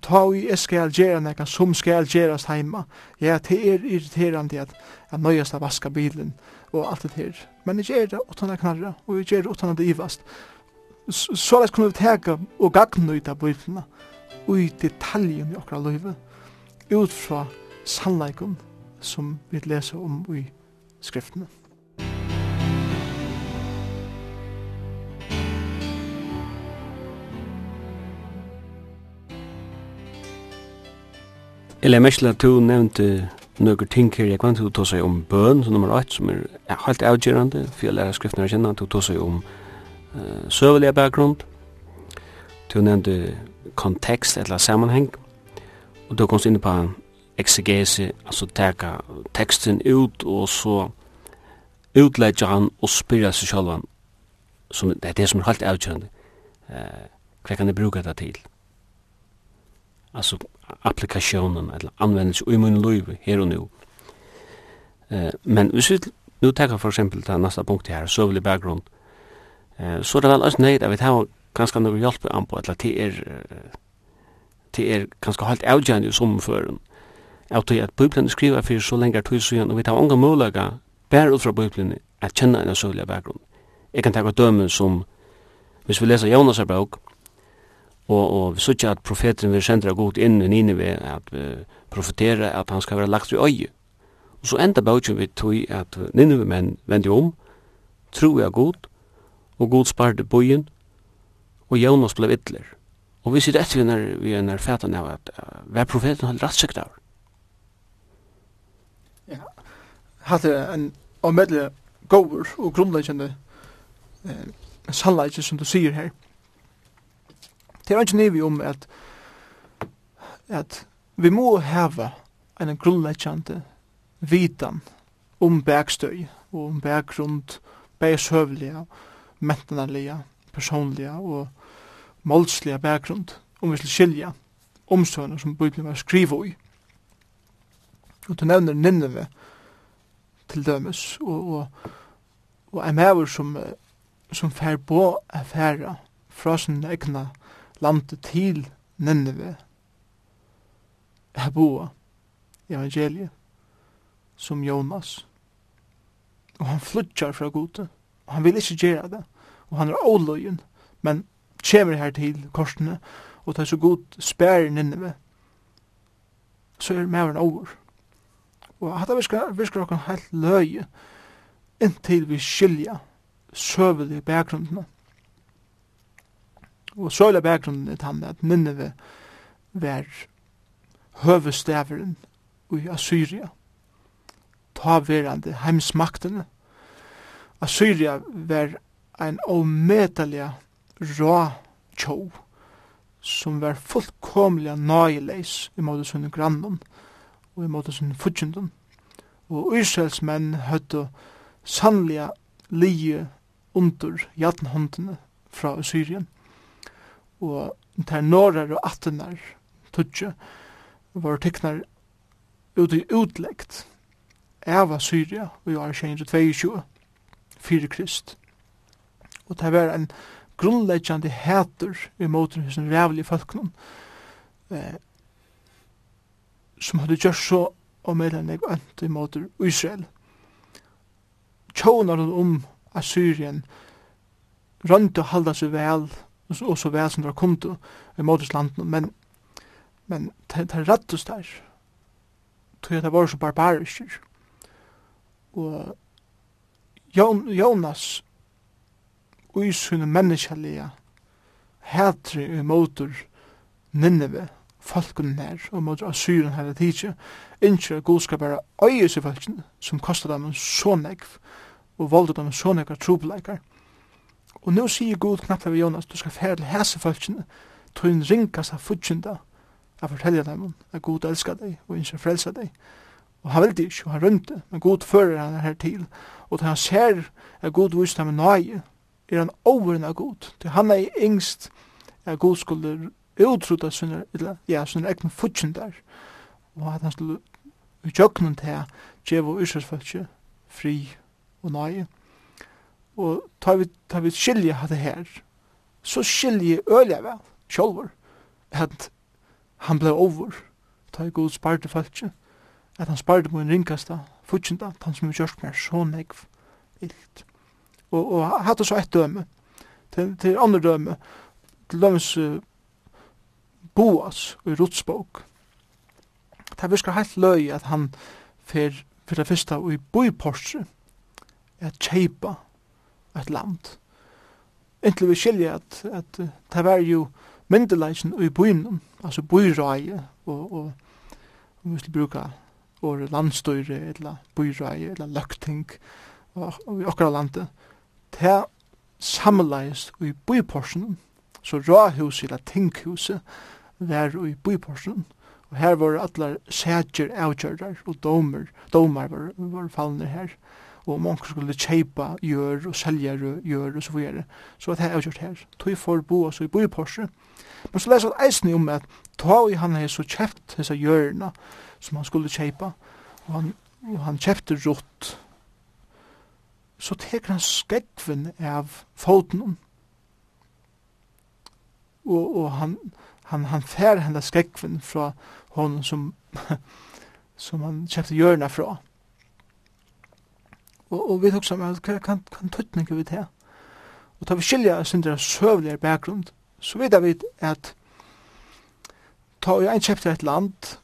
ta i jeg skal gjøre noe som skal gjøres heima. Ja, det er irriterende at jeg nøyest av vaska bilen og alt det her. Men jeg gjør det utan å knarra, og jeg gjør det utan å drivast. Så lest kunne vi teka og gagna ut av bilen, og i detaljen i okra løyve, ut fra sannleikum som vi leser om i skriftene. Eller mest at du nevnte noen ting her, jeg kan ta seg om bøn, som nummer 8, som er helt avgjørende, for jeg lærer skriftene å kjenne, til å ta seg om uh, søvelige bakgrunn, du nevnte kontekst eller sammenheng, og du kom inn på exegese, altså teka teksten ut, og så utleggja han og spyrja seg sjálvan, som det er det som er helt avgjørende, eh, hva kan jeg bruka det til? Altså applikasjonen, eller anvendelse i min liv, her og nu. Eh, men hvis vi nu teka for eksempel til neste punkt her, søvelig bakgrunn, eh, så er det vel også nøyd at vi tar ganske noe hjelp an på, eller til er, til er ganske helt avgjørende i sommerføren, eh, av tog at Bibelen skriver for så lenge tog siden, og vi tar unge mulige bare ut fra Bibelen at kjenne en søvlige bakgrunn. Jeg kan ta døme som, hvis vi leser Jonas er bøk, og, og vi sier at profeten vil sende god inn i Nineve, at uh, profetere at han skal være lagt i øye. Og så enda bøkken vi tog at Nineve menn vendte om, tro er god, og god sparte bojen, og Jonas ble vittler. Og vi sitter etter vi når vi er fætan av at uh, hver profeten har rett sikt av. hatt en omedelig gåver og grunnleggende eh, sannleggje som du sier her. Det er ikke nivi om at at vi må heva en grunnleggjande vitan om bergstøy og om berggrund, bergshøvelige, mentanarlige, personlige og målslige berggrund, om vi skal skilja omstøyene som Bibelen var skrivet i. Og du nevner Nineve, til dømes, og, og, og en maver som, som fer på affæra fra sin egna land til Nineve, Haboa, evangeliet, som Jonas. Og han flytjar fra gode, og han vil ikke gjøre det, og han er åløyen, men kommer her til korsene, og tar så god spær Nineve, så er maveren over. Og hatta virkar, virkar okkur heilt løye inntil vi skilja søvelig bakgrunden. Og søvelig bakgrunden er tann at minne var høvestæveren i Assyria. Ta verande heimsmaktene. Assyria var ein allmetelig rå tjov som var fullkomlig nøyeleis i måte sunne grannom og i måte sin fudgjenden. Og Israels menn høyde sannlega lije under jatnhåndene fra Syrien. Og der norrar og attenar tudje var teknar ut i utleggt av Syria og i år 22 fyrir krist. Og det var en grunnleggjande hætur i måten hos en rævlig folknum. Eh, som hadde gjort så og med enn jeg ønte mot Israel. Tjånar hun om Assyrien rønte å halda seg vel og så vel som det kom kommet i Måtes men, men det, er rett og stær tog at det var så barbarisk og Jonas og i sunne menneskelige hætre i motor Nineve folken her, og mot Assyren her at hitje, innskjer at Gud skal bare øye seg folkene, som kostet dem så negv, og voldet dem så negv trobeleikar. Og nå sier Gud knappt av Jonas, du skal fære til hese folkene, tog en ringkast av fudgjenda, at fortelle dem at Gud elskar deg, og innskjer frelsa deg. Og han vildi ikke, og han rømte, men Gud fører han her til, og til han ser at Gud viser dem nøye, er han overen av Gud, til han er yngst, at Gud skulle utrota sinne, eller, ja, sinne egnu futsindar, og at han skulle i jøgnun til djevo yrkesfalkje, fri og nøye. Og tar vi, tar vi skilje hatt det her, så skilje ølja vel, sjolvor, at han blei over, tar vi god sparte falkje, at han sparte på en ringkasta, futsinda, han som vi kjørst mer, så negv, illt. Og, og hatt det så et døme, til, til andre døme, til dømes, uh, Boas i Rutsbók. Det virkar heilt løy at han fer fyrir det fyrsta i boiporsi at kjeipa et land. Inntil vi skilja at, at det var jo myndeleisen i boinum, altså boirai og, og om vi skal bruka vår landstøyre eller boirai eller Løkting, og i okra landet, det samleis i boiporsen, så råhuset eller tinghuset, var i byporsen, og her var allar sætjer avgjørdar og domer, domer var, var fallende her, og om skulle kjeipa gjør og selja gjør og så videre, så var det her avgjørt her. Tog for bo oss i byporsen, men så lesa eisen om at ta i han er så kjeft disse gjørna som han skulle kjeipa, og han, og han kjefte rått, så teker han skekven av foten og, og han, han, han fær henne skrekven fra hon som, som han kjøpte hjørna fra. Og, og vi tok sammen, hva kan, kan tøtning vi til? Og ta vi skilja sindra søvnligere bakgrunn, så vet vi at ta og ein kjøpte et land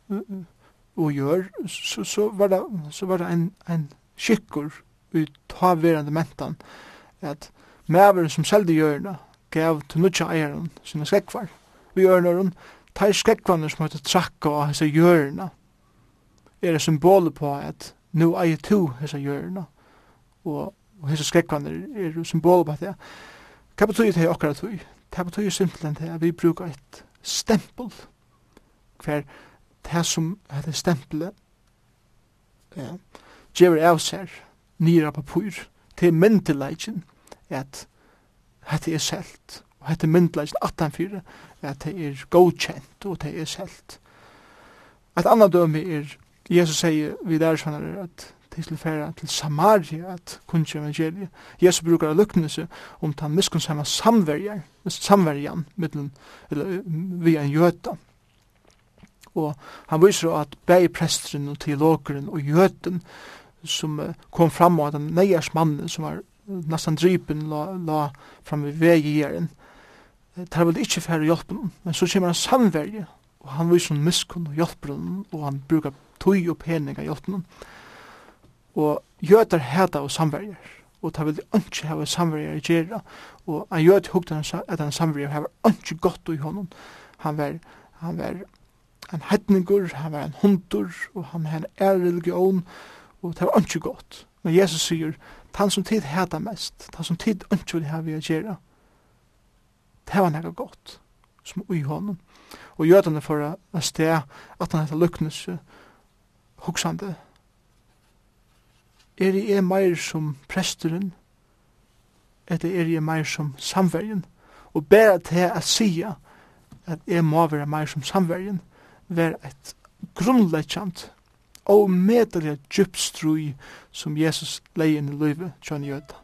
og gjør, så, så, var, det, så var det en, en skikkur ut ta verande mentan at mæveren som seldi hjørna gav til nutja eieren sine skrekvar vi gjør ørneren, tar skrekkvannet som heter trakka av hese hjørna, er et symbol på at nu eier to hese hjørna, og, og hese skrekkvannet er et symbol på det. Hva betyr det akkurat tog? Det betyr simpelthen det at vi brukar et stempel, hver det som heter stempelet, ja, gjør av seg nyra papur til myndelagen at hette er selt Og hette myndleggen 18-4, at det er godkjent og det er selt. Et annet døme er, Jesus sier vi der sånn at til tilfæra til Samaria at kunnskje evangeliet. Jesus brukar lukknelse om tan miskunnsamma samverjan, samverjan mittlen, eller via en jøta. Og han viser at bei presteren og teologeren og jøten som kom fram av den neiers mannen som var nesten drypen la, la fram i vei i tar vel ikkje færre hjelpen, men så kommer han samverje, og han viser en miskunn og hjelper hjelpen, og han brukar tøy og pening av hjelpen. Og gjøter heta og samverjer, og tar vel ikkje hava samverjer i gjerra, og han jøt hukte han at han samverjer hava ikkje godt i honom. Han var, han var en hedningur, han var en hundur, og han var en religion, og det var ikkje godt. Men Jesus sier, han som tid heta mest, han som tid ikkje vil hava i gjerra, det var nekka godt som ui honom. Og jødene for a sted at han heter Luknes hoksande er jeg meir som presteren eller er jeg meir som samverjen og bera til a sia at er må være meir som samverjen være et grunnleggjant og medelig djupstrui som Jesus leien i løyve tjønn jødan.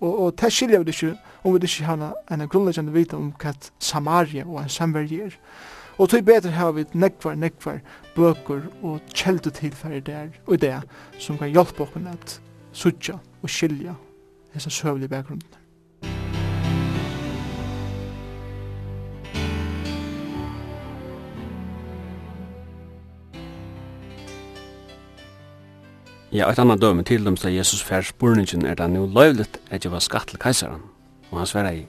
Og, og det skiljer vi ikke om vi ikke har en grunnleggende vita om hva Samaria og en samverdi er. Og til bedre har vi nekvar, nekvar bøker og kjeldetilfæri der og det som kan hjelpe oss at sutja og skilja hessa søvlige bakgrunden. Ja, et annet døme til dem, så Jesus fær spurningen er det nu løyvlet at jeg var skatt til kajsaren. Og han sverre i,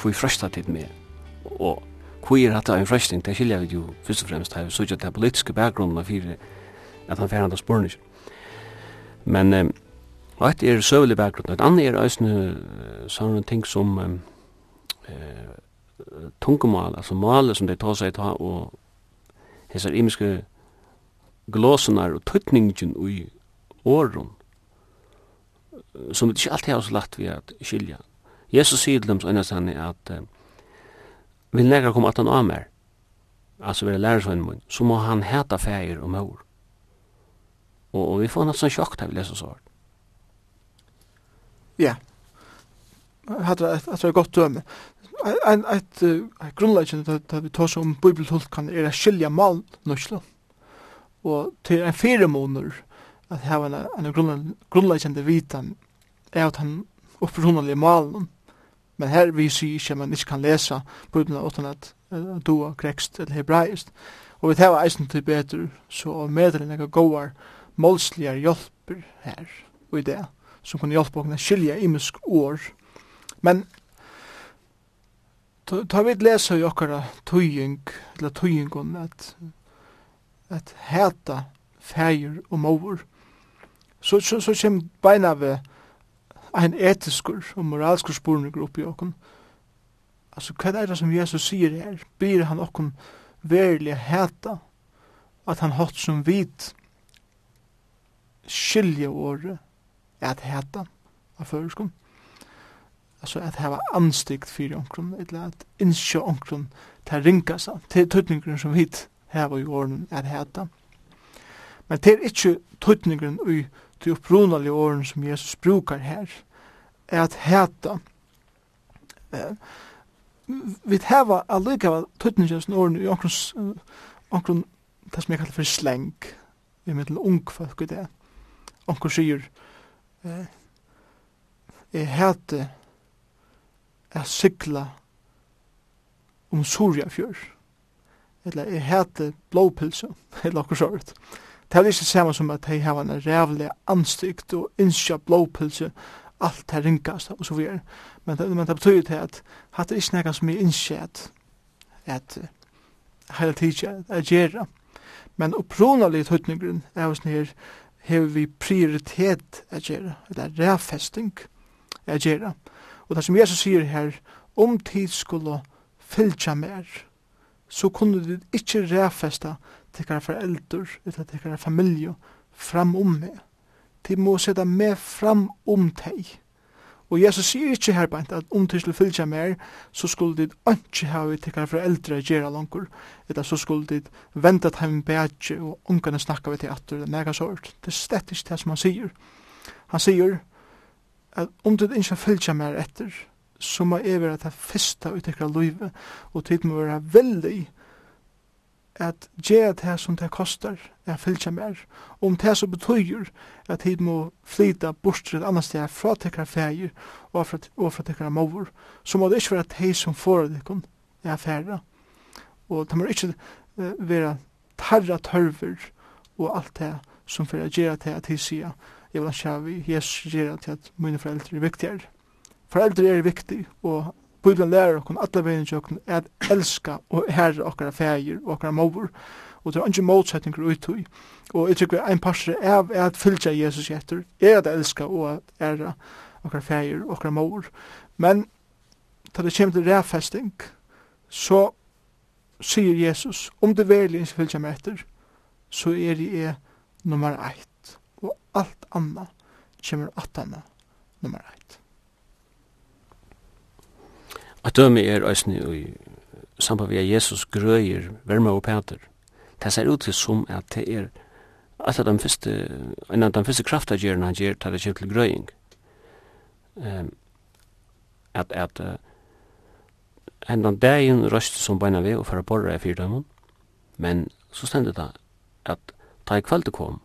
hvor frøsta tid med? Og hvor er hatt av en frøsting? Det skilja vi jo først og fremst, det er jo at det er politiske bakgrunnen av at han fær han spurningen. Men um, et er søvelig bakgrunnen et annet er øyne sånne ting som um, uh, tungemal, altså malet som de tar seg ta, og hesar imiske glåsenar og tøtningin ui åren som det ikke alltid har så lagt vi at skilja. Jesus sier til dem så ennast han at uh, vil negra komme at han av mer altså være lærersvenn mun så må han heta feir og mor og, og vi får nesten sjokk da vi leser så Ja. Hattra at det er godt døme Et grunnleggende at vi tar som bibeltolkan er a skilja mal norslund og til en fire måneder at hava en, en grunnleggende vitan er at han opprunalige malen men her vi sier ikke at man ikke kan lesa bøybna uten at uh, er grekst eller hebraist og vi hava eisen til bedre så medel enn ega goar målsligar hjálpir her og i det som kunne hjelpe å skilja imisk år men ta, vi vid lesa i okkara tøying eller tøyingon at at heta fægir og mor. Så, så, så kjem beina ved ein etiskur og moralskur spurningur oppi okkum. Altså, hva er det som Jesus sier her? Byr han okkum verilig heta at han hatt som vit skilje året at heta av føreskum. Altså, at hava anstikt fyrir onkrum, eller at innsjå onkrum til ringasa, til tøtningren som vit her i åren er heta. Men det er ikkje tøytningen i de opprunalige åren som Jesus brukar her, er at heta. Eh, vi heva allikevel tøytningen som åren i omkron, omkron det som jeg kallar for sleng, i mitt ung folk i det. Omkron sier, eh, jeg heta er sykla om Surjafjörð eller jeg heter blåpilsa, eller akkur såret. Det er ikke samme som at jeg har en rævlig anstykt og innskja blåpilsa, alt er ringast og så videre. Men det, men det betyr til at hatt er ikke nekka som jeg innskja at, at hele tida er gjerra. Men opprunalig tøytningren er hos nir hever vi prioritet er gjerra, eller rævfesting er gjerra. Og det som Jesus sier her, om tid skulle fylltja mer, så kunne vi ikke ræfesta tikkara foreldur eller tikkara familie fram om meg. De må sette meg fram om deg. Og Jesus sier ikke her beint at om til fylgja mer, så skulle dit ikke ha vi tikkara foreldre gjerra langur, eller så skulle dit venta til bætje og ungene snakka vi til at det er mega sort. Det er slett ikke det som han sier. Han sier at om du ikke fylgja mer etter, så må jeg være det første ut ekkert livet, og tid må være veldig at gjøre det som det koster, jeg fylkja mer, om det som betyr at tid må flyta bort til et annet sted fra tekkere feir og fra, og fra tekkere mover, så må det ikke være det som får det kun, er færre. Og det må ikke uh, være tarra tørver og alt det som fyrir a gjøre til at de sier, jeg vil ikke ha vi, Jesus gjøre til at mine foreldre er viktigere. Foreldre er viktig, og Bibelen lærer okkon alla vegin tjokken at elska og herre okkara fægir og okkara móvur, og det er ikke motsetninger uttøy. Og jeg tykker en parser er at fylgja Jesus etter, er at elska og at æra okkara fægir og okkara móvur. Men da det kommer til rævfesting, så sier Jesus, om det verlig ikke fylgja meg etter, så er det er nummer eitt, og alt anna kommer at anna nummer eitt. At dømi er øysni og samband vi Jesus grøyer verma og Peter. Det ser ut som at det er at den første, en av den første kraftagjeren han gjør, tar det kjem til grøying. Um, at, at uh, hendan dagen røst som beina vi og fara borra i fyrdømmen, men så stendet det at ta i kveld kom,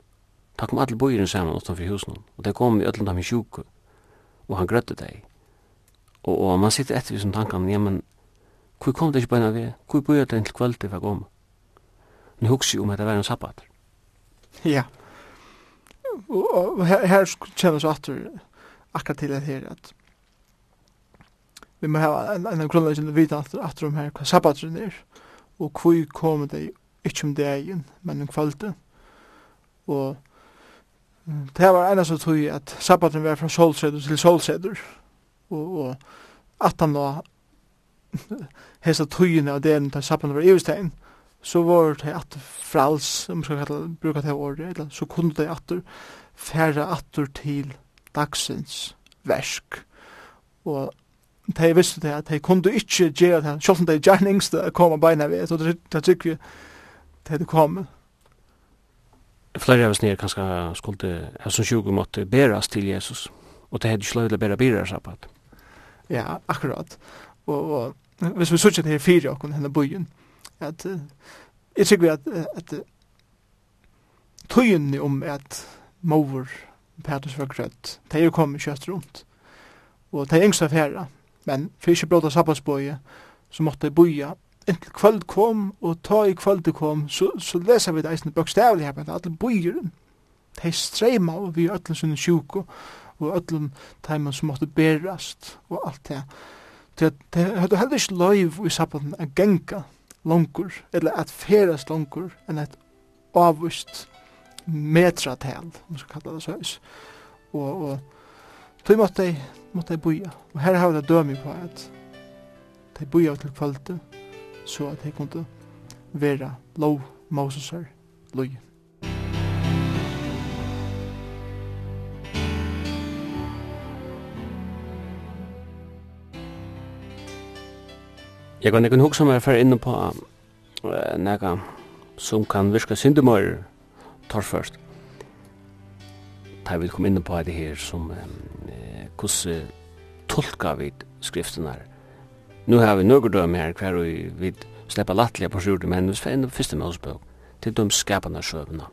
Ta kom alle boiren saman utanfor husen, og det kom vi öllum dem i sjuku, og han grøtte deg. Og, og man sitter etter som tankene, ja, men hvor kom det ikke bare ved? Hvor bor det til kvöldet for å komme? Nå husker jo om at det var en sabbat. Ja. Og, og her, her kommer så at akkurat til det her, at vi må ha en, en grunnleggende vite at, at de her hva sabbateren er, og hvor kom det ikke om dagen, men om kvöldet. Og det var ennast så tog at sabbaten var fra solseder til solseder, og, og at han var hesa tøyene av den til sappan var iverstein, så var det at frals, om skal kalla, bruka det året, eller så kunne det atur færa atur til dagsins versk. Og de visste det at de kunne ikke gjøre det, selv om de gjerne koma beina ved, så det tykker vi til det kom. Flere av oss nere kanskje skulle, som sjugo måtte beras til Jesus, og det hadde ikke lov til å bera birar sabbat. Ja, akkurat. Og, og hvis vi sørger til fire og henne bøyen, at uh, jeg tykker at, at uh, tøyen om at Mover Petrus var grøtt, det er jo kommet kjøtt rundt. Og det er yngst affæra, men for ikke bråta sabbatsbøye, så måtte jeg bøye inntil kvöld kom, og ta i kvöld kom, så, så leser vi det eisen bøkstavlig her, men alle bøyeren, de og vi er ødelen sin sjuko, og og öllum teimen som måtte berast og alt det. Det hadde heller ikke loiv i sabbaten a genga langur, eller at ferast langur, enn et avvist metratel, om skal kalla det sånn. Og, og tog måtte jeg, måtte jeg boja. Og her har jeg dømi på at de boja til kvalitet, så at jeg kunne vera lov Moses her. Jeg kan ikke huske meg for inne på uh, nega som kan virka syndemøyr tar først. Da vi kom inne på det her som uh, hvordan tolka vi skriften her. Nu har vi nøkker døm her hver vi vid sleppa lattelige på sjurde, men vi får inn på første målsbøk til de skapende sjøvene.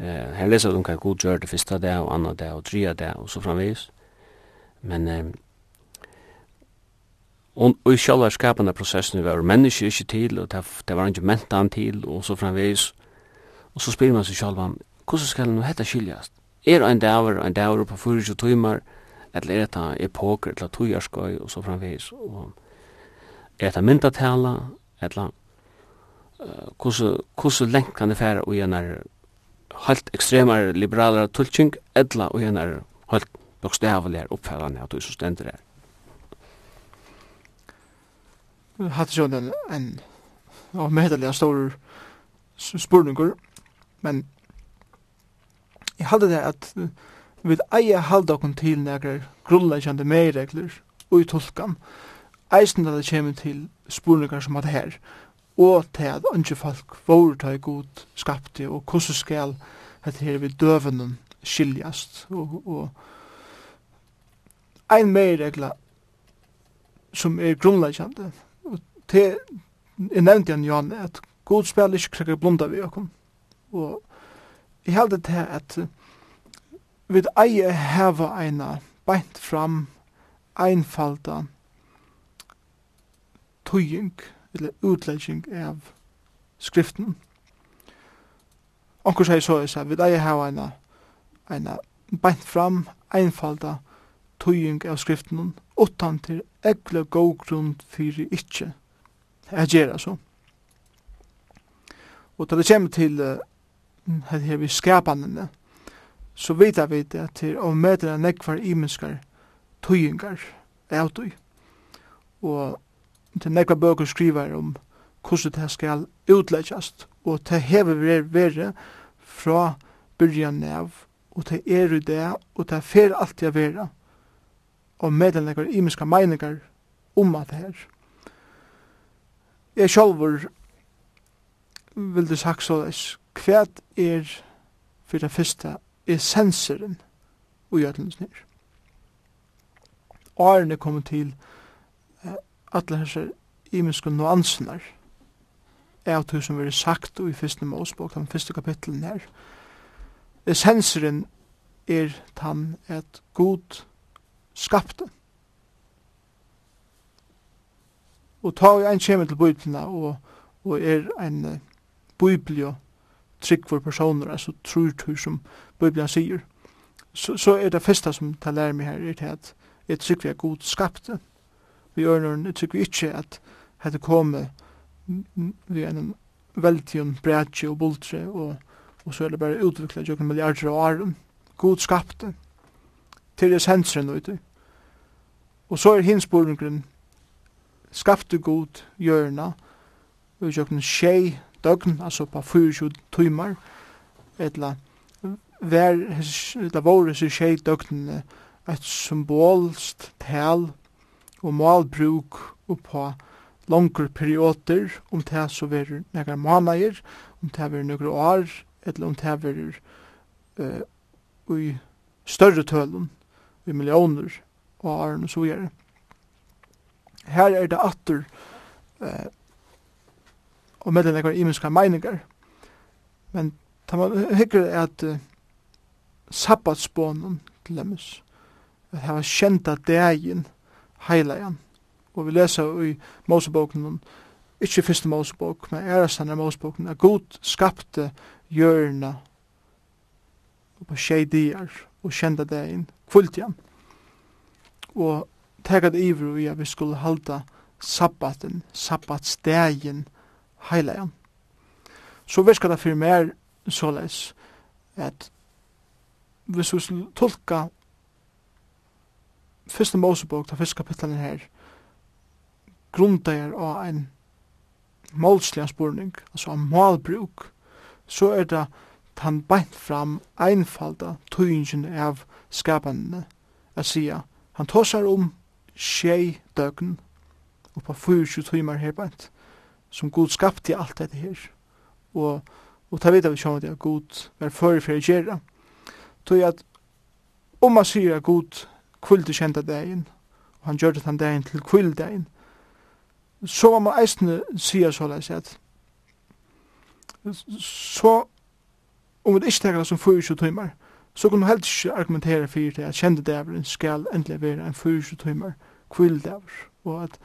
Uh, her leser de hva god gjør det første dag, og andre dag, og tredje dag, og så framvis. Men uh, Og, i sjálva skapande processen var menneske ikkje til, og det, var ikkje mentan til, og så framvegis. Og så spyrir man seg sjálva, hvordan skal nu hetta skiljast? Er ein daver, ein daver på 24 tøymar, eller er det epoker, eller tøyarskøy, og så framvegis. Og er det myndatala, eller hvordan uh, lengt kan det færa og en er helt ekstremar liberalare tulltjeng, eller og en er helt bokstavelig oppfællande av det som stendur er. hatt jo en en av medaliga stor spurningur men jeg hadde det at vi eier halda okkur til nekrar grunnleggjande meiregler og i tolkan eisen det kommer til spurningar som hadde her og til at andre folk vore ta i god skapti og hvordan skal dette her vi døvenen skiljast og, og ein meiregla som er grunnleggjande te jeg nevnt igjen, Jan, at god spil ikke krekker blunda vi okkom. Og jeg held det til at vi eier heva eina beint fram einfalda tøying, eller utlegging av skriften. Onkur sier så er seg, vi eier heva eina, eina beint fram einfalda tøying av skriften, utan til egle god grunn fyrir ikkje at gjøre så. Og da det kommer til uh, her vi skapanene, så vet vi det at til å møte den nekvar imenskar tøyingar av tøy. Og til nekvar bøker skriver om hvordan det skal utleggjast, og det hever vi være fra byrjan av, og det er i det, og det fer alltid å være, og med den nekvar imenskar meiningar om at det her. Jeg sjálfur vil du sagt så leis, hva er for det første essenseren og gjødlens nir. Åren er kommet til uh, alle hese imenske nuansenar er av som vi sagt og i fyrste målsbok, den fyrste kapitlen her. Essenseren er tan et god skapte. Og ta ein kjemi til bøyblina og, og er ein uh, og trygg for personer, altså trur tur som bøyblina sier, så, så er det fyrsta som ta lærer meg her, er til at jeg trygg vi er god skapte. Vi ørner, jeg trygg vi ikke at hette komme vi en veldig brætje og bultre og, og så er det bare utvikla jokken milliarder av åren. God skapte til essensren, vet du. Og så er hinspurningen skapte god hjørna, og kjøkken tjei døgn, altså på 24 timer, etla vær, etla våre sig tjei døgn, et symbolst tal og malbruk og på langere perioder, om det så verur nekar manager, om det verur nekar år, etla om det verur uh, i større tølen, i millioner og åren og så gjerne. Her er det atter eh, og mellom ekvar imenska meiningar. Men ta man hikker at eh, sabbatsbånen til lemmes. At her var kjenta degin heilajan. Og vi lesa i Moseboken ikkje fyrste Mosebok, men ærestan er Moseboken, at god skapte hjørna og på tjei dier og kjenta degin kvultjan. Og tegat iver i at vi skulle halda sabbaten, sabbatsdegin, heilegan. Så vi skal da fyrir mer såleis at hvis vi skulle tolka fyrste Mosebok, ta fyrste kapitlet her, grundeier av en målsliga spurning, altså av målbruk, så er det tan beint fram einfalda tøyingen av skapandene, at sia, han tåsar om tjei døgn, oppa 24 timer her bænt, som Gud skapte alt dette her. Og, og ta vidare vi sjån at Gud var fyrir fyrir gjerra. Tog at om man sier at Gud kvilde kjenta dagen, og han gjør det han dagen til kvilddagen, så var man eisne sier såleis at så om vi ikke tekker det som 24 timer, så kunne helst ikke argumentere for det at kjendedaveren skal endelig være en 24 timer kvildæver, og at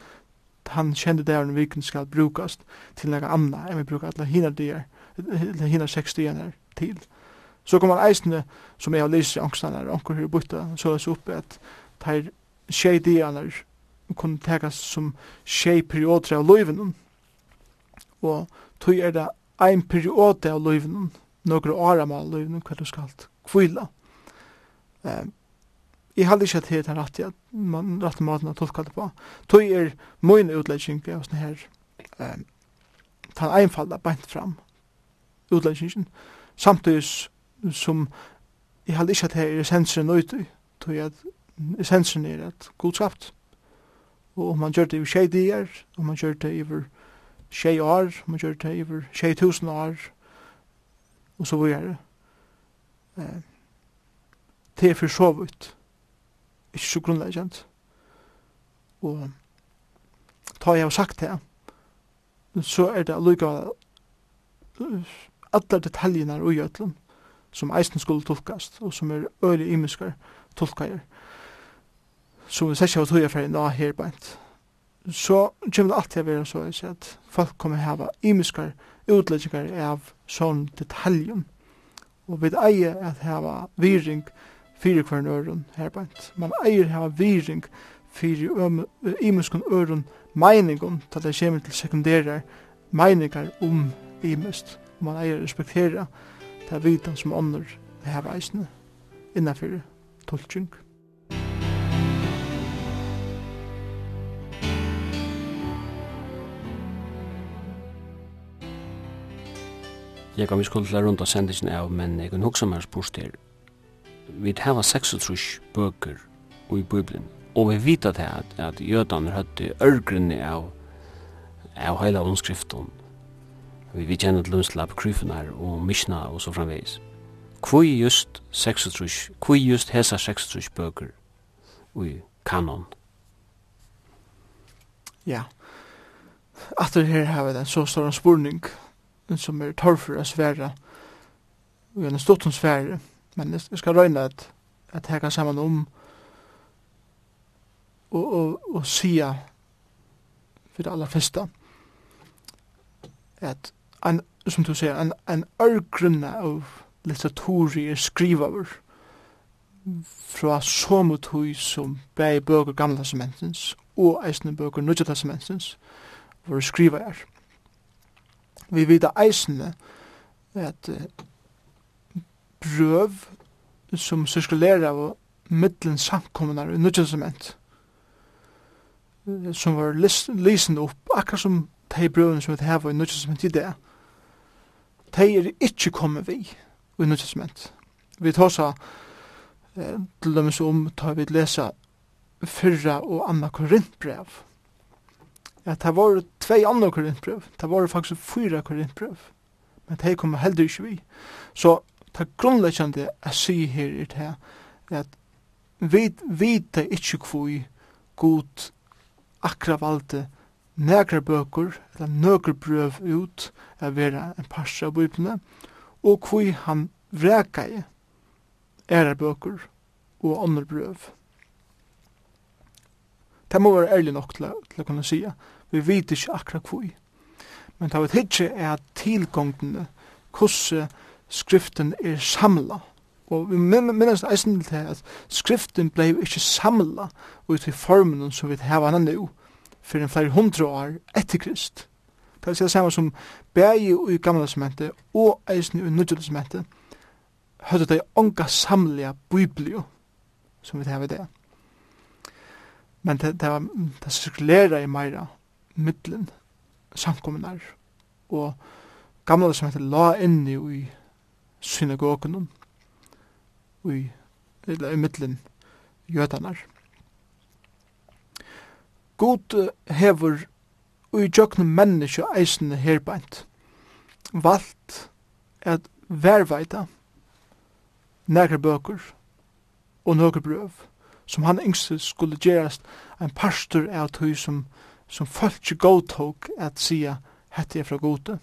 han kjendedaveren viken skal brukast til noe annet enn vi brukar alle hina dyr, hina seks dyr til. Så kan man eisne, som jeg har lyst i angstene, og anker her bytta, så er det oppe at de tjej dyrene kunne tekas som tjei perioder av løyvenen, og tog er det ein periode av løyvenen, nokre år av løyvenen, hva du skal kvila. Eh, jeg hadde ikke hatt det rett at man rett måten å tolka det på. Tøy er min utlegging av sånne her eh, ta en einfalda beint fram utleggingen samtidig som jeg hadde ikke hatt her er essensen ute tøy at essensen er at god skapt og om man gjør det i tjei dier om man gjør det i tjei år om man gjør det i tjei tusen år og så videre eh, det er for så vidt ikke så grunnleggjent. og ta jeg har sagt det så er det allukka alle detaljene og gjøtlen som eisen skulle tolkast og som er øyelig imiskar tolkajer som vi sikkert har tog jeg ferdig nå her beint. Så kommer det alltid å være så at folk kommer hava imiskar utleggingar av sånn detaljen og vi eier at hava viring fyrir kvern øren herbeint. Man eier hava viring fyrir imuskun øren meiningun, til det kommer til sekundærar meiningar om imust. Man eier respektera det vitan som ånder hava eisne innanfyrir tulkjung. Jeg kan vi skulle rundt av sendingen av, men jeg kan huske meg spørst her. Vi har 36 bøker i Bibelen, og vi vet at, at jødene hadde ørgrunni av, av hele omskriften. Vi vet kjenner til lønnsla på og Mishna og så framveis. Kvoi just 36, kvoi just hesa 36 bøker i kanon? Ja, at det her har vi den så stor spurning, som er torfer å svære og en stort som svære men jeg skal røyne at at hekka sammen om og, og, og sia for det aller første at en, som du sier en, en ørgrunne av litteratur er skrivaver fra så mot somutøy som bei bøker gamla testamentens og eisne bøker nødja testamentens hvor skriva skrivaver Vi vet eisene at brøv som sirkulerer av middelen samkommunar i Nudjensament som var lysen opp akkurat som de brøvene som vi har i Nudjensament i det de er ikke kommet vi i Nudjensament vi tar seg til dem som tar vi lesa fyrra og anna korintbrev at det var tvei andre korintbrev. det var faktisk fyra korintbrev. men det kom heller ikke vi. Så det grunnleggjande jeg sier her er det at vi vet ikkje kvoi god akra valde nekra bøkur, eller nøkra brøv ut, er vera en parsa av bøypene, og kvoi han vreka i æra bøkur og andre brøv. Det må være ærlig nok til, til å kunne sige Vi vet ikke akkurat hvor. Men det er ikke er tilgångene hvordan skriften er samlet. Og vi minnes eisen til at skriften blei ikkje samla ut i formen som vi hava henne nu for en flere hundre år etter Krist. Det er det samme som bægi i gamla testamentet og eisen i nødja testamentet høyde det onga samlega biblio som vi hava det. Men det, det, det, det sirkulera i meira middelen samkommunar og gamla som heter la inni i synagogunum i, eller, i middelen jødanar. God hevur og i jøknum menneskje eisne herbeint valgt at verveita nekra bøkur og nøkker brøv som han yngste skulle gjerast en pastor av tøy som som folk godtog at sia hette er fra gode,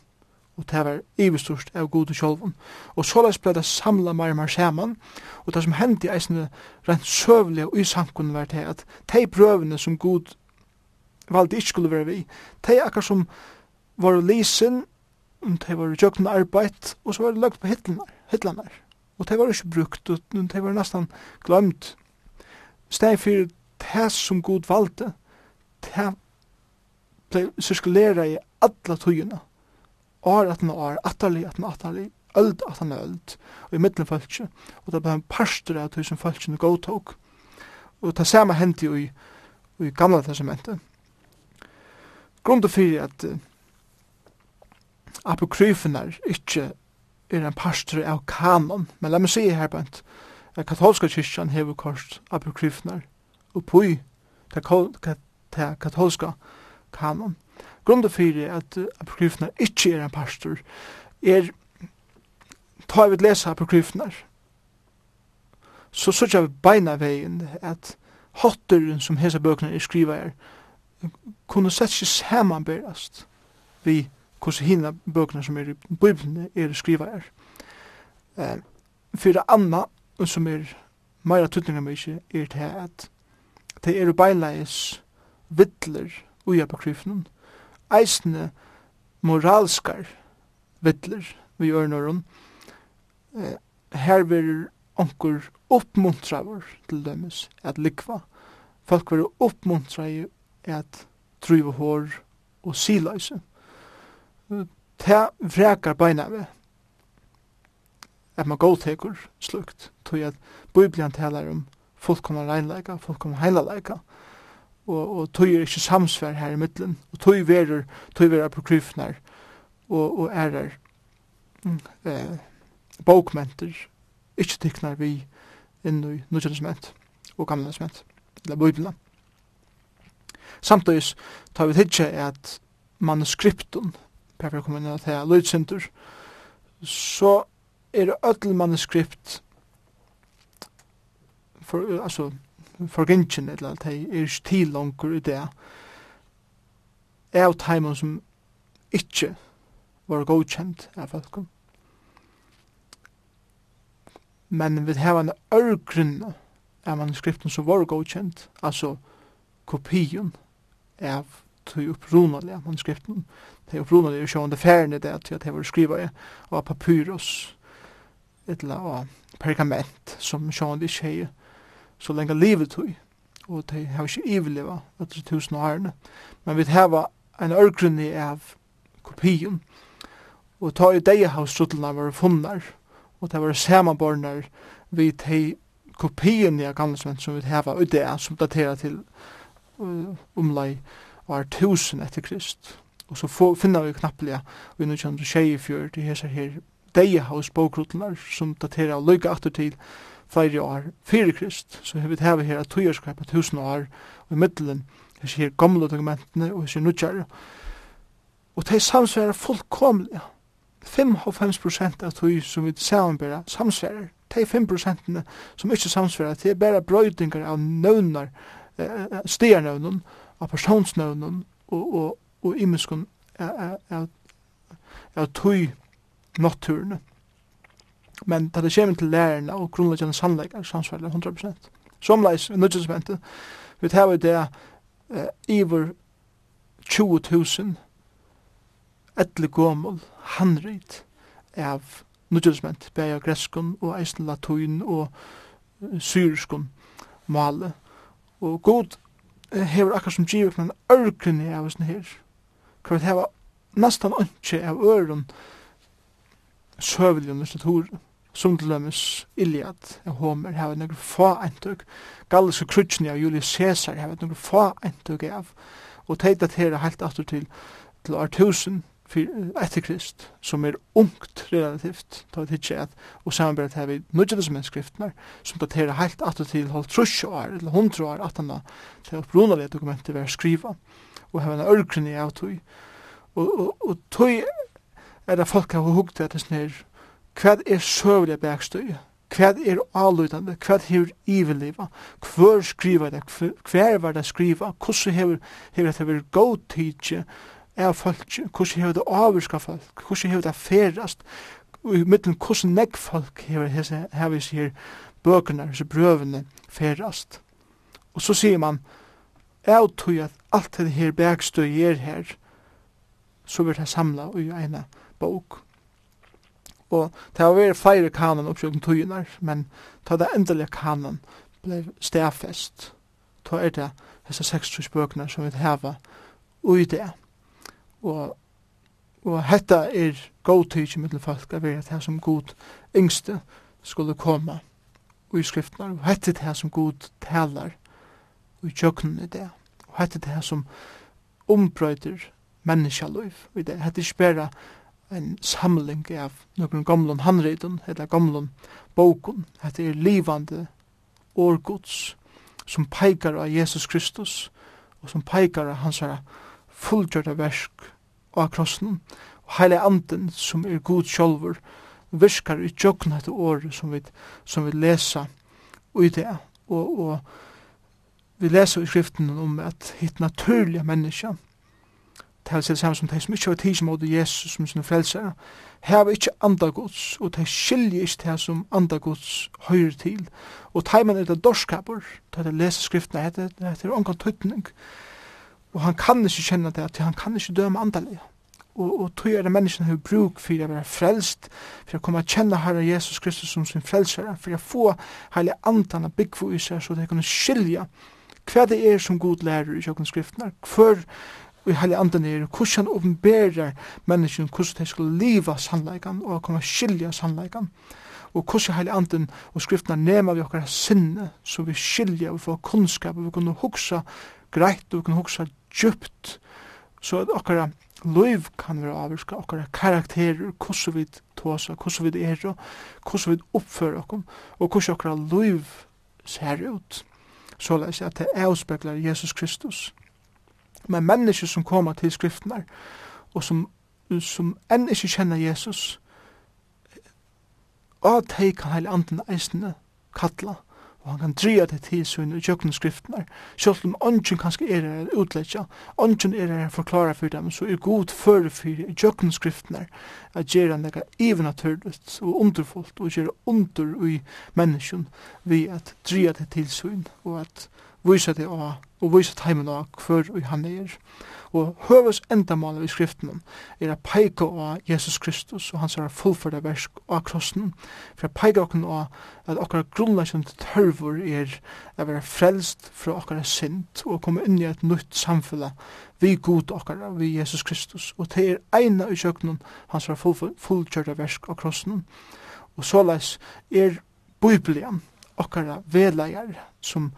og det var ivestost av gode sjolven. Og såleis ble det samla mer og mer saman, og det som hendte i eisne rent søvlig og i samkunn var det at de prøvene som god valgte ikke skulle være vi, de akkar som var lisen, de var jøkken arbeid, og så var det lagt på hitlanar. Og de var ikke brukt, og de var nesten glemt. Steg for det som god valgte, det ble sirkulera i alla tøyina. År at år, atterlig at atterlig, öld at han öld, og i middelen fölkje, og det ble en parster av tøy fölkje falskjen godtog. Og det samme hendi i, i gamla testamentet. Grunden fyrir at uh, apokryfinar ikkje er en pastor av kanon, men la meg si her bant, at katolska kyrkjan hever kost apokryfinar, og pui, det katolska kanon. Grunden fyrir at apokryfene ikkje er en pastor, er ta vi lesa apokryfnar så sørger vi beina vegin at hotteren som hesa bøkna er skriva er, kunne sett seg samanberast vi hvordan hina bøkna som er i biblene er skriva er. Eh, fyrir anna som er meira tutninga mykje er til at det er beinleis vittler ui apokryfnum, eisne moralskar vittler vi ørnoren, eh, her vil onkur oppmuntravur til dømes at likva, folk vil oppmuntra i at truva hår og siløyse. Ta vrekar beina vi, at man godtekur slukt, tog at Bibelen talar om fullkomna reinleika, fullkomna heilalega, og, og tøy er ikkje samsvær her i midten og tøy verer tøy verer på kryfnar og, og ærer mm, eh, bokmenter, ikkje tiknar vi inn i nødgjønnesment og gamlesment, eller bøybla. Samtidig tar vi tidsi at manuskripten, per vi kommer inn til det er lydsynder, så er det öll manuskript for, altså, forgengjen, eller at hei er ikke til langer i det, er av som ikke var godkjent av folk. Men vi har en ørgrunn av manuskripten som var godkjent, altså kopien av til upprunalige manuskripten. De upprunalige er sjående færende det til at de var skriva av papyrus, et eller annet pergament, som sjående ikke så lenge livet tog, og de har ikke iveleva etter tusen årene, men vi har en ørgrunni av kopien, og ta i deg av struttelna var funnar, og det var samanbornar vi de kopien av gammelsvenn som vi har i det, som daterer til uh, omlai var tusen etter Krist. Og så finner vi knapplega vi nu kjenner tjei i fjord, det her deg av spåkrutlenar som daterer av atter til flere år fyrir Krist, så har vi det her at tujarskap at tusen år og i middelen, jeg sier gamle dokumentene og jeg sier nudjar. Og det er samsværa fullkomlige, 55 prosent av tui som vi samanbæra samsvarer. De 5 prosentene som ikke samsværa, det er bare brøydingar av nøvnar, eh, stiernøvnun, av personsnøvnun og, og, og imenskun av, av, av tui naturene. Men da det kommer til lærerne og grunnleggende sannleggar samsvarlig 100%. Somleis, i nødgjensmentet, vi tar vi det eh, iver 20.000 etle gommel handrit av nødgjensment, bæg av greskon og eisen latuin og syrskon male. Og god hever akkar som givet men ørkene av oss her, hver hver hver hver hver hver søvelig litteratur, som til dømes Iliad og Homer har et noen få eintøk, Galliske Krutjene av Julius Caesar har et noen få eintøk av, og teit at her er helt aftur til, til år tusen etter Krist, som er ungt relativt, ta vi hitje at, og samarbeid her vi nudgjelesmennskriftene, som daterer helt aftur til holdt trus år, eller hundre år, at han da, til opprunalige dokumenter har skriva, og hava en ørkrinni av tog. og, og, og tog er det folk har hugt etter snir, hva er søvlig bergstøy? hva er avlutande, hva er iveliva? hva skriva det, hva var det skriva, hvordan hever, hever det vært god tidsi av folk, hvordan hever det avvirska folk, hvordan hever det ferast, og i midten hvordan negg folk hever hese, hever hese her bøkene, hese brøvene ferast. Og så sier man, jeg tror at alt det her bækstøy er her, så vil det samla og i ena bok. Og det har vært flere kanon oppsjøkken tøyner, men ta det endelige kanon ble stedfest. Ta er det disse 26 bøkene som vi heva ui det. Og, og hetta er god tøyke mittel folk av er det som god yngste skulle komme ui skriftene. Og hetta er det som god talar ui tjøkken i det. Og hetta er det som ombrøyder menneskjaløyf. i det hetta er ikke bare en samling av noen gamlun handriden, eller gamlun bokun, at det er livande årgods som peikar av Jesus Kristus og som peikar av hans fullgjørda versk av krossen og heile anden som er god sjolver virkar i tjokken etter året som vi, som vi lesa i det og, og vi leser i skriften om at hitt naturliga menneskja, tala seg saman som de som ikke har tid som åter Jesus som sin frelsa, heva ikke andra gods, og de skiljer ikke det som andra gods høyre til, og teimen er det dorskaper, da det leser skriftene etter, det er omgang tøytning, og han kan ikke kjenne det, til han kan ikke døme andalega, og, og tog er det menneskene har bruk for å være frelst, for å komme å kjenne Herre Jesus Kristus som sin frelsere, for å få hele andan av byggfå i seg, så de kan skilja hva det er som god lærer i kjøkken skriftene, hver og i heilig andan er hvordan han åpenberer menneskene hvordan de skulle liva sannleikan og komme skilja sannleikan og hvordan heilig anden og skriftene nema vi okkar sinne så vi skilja vi får kunnskap vi kunne hugsa greit og vi kunne hugsa djupt så at okkara Løyv kan være avvirka okkara karakterer, hvordan vi tåsa, hvordan vi er, hvordan vi oppfører okkom, og hvordan okkara løyv ser ut. Så at det avspeklar Jesus Kristus men mennesker som kommer til skriftene, og som, som enn ikke kjenner Jesus, og at de kan heile anden eisene kattla og han kan dria det til sin i kjøkken skriftene, selv om ånden kanskje er en utletja ånden er her forklara for dem, så er god føre for i kjøkken skriftene, at gjør han det evnaturligt og underfullt, og gjør under i mennesken vi at dria det til sin, og at vise det av, og vise teimen av hver han er. Og høves endamålet i skriften er å peika av Jesus Kristus og hans er fullførda versk av krossen, for å peika okken av at okkar grunnleggende tørvor er å være frelst fra okkar sint og komme inn i et nytt samfunn vi god okkar vi Jesus Kristus, og det er eina i sjøkkenen hans er fullførda versk av krossen. Og såleis er Bibelen okkar velegar som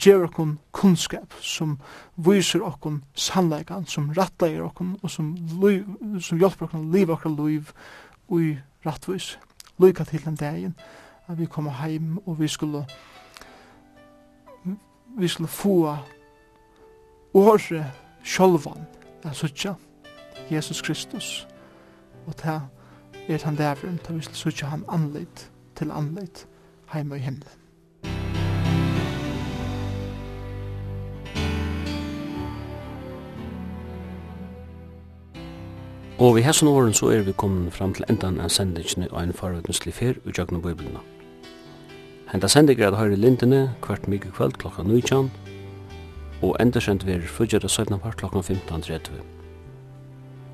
gjør okkun kunnskap, som viser okkun sannleikan, som rattleir okkun, og som, liv, som hjelper okkun liv okkar liv ui rattvis. Lyka til den dagen, at vi kommer heim, og vi skulle vi skulle få åre sjolvan, av suttja, Jesus Kristus, og ta er han derfra, ta vi skulle suttja han anleit til anleit heim og himmelen. Og vi hesson åren så er vi kommet fram til endan av sendingene og en farvetnuslig fer i Jøgna Bibelina. Henta sending er at høyre lindene hvert mykje kveld klokka 19 og endersendt vi er fudger av 17 part klokka 15.30.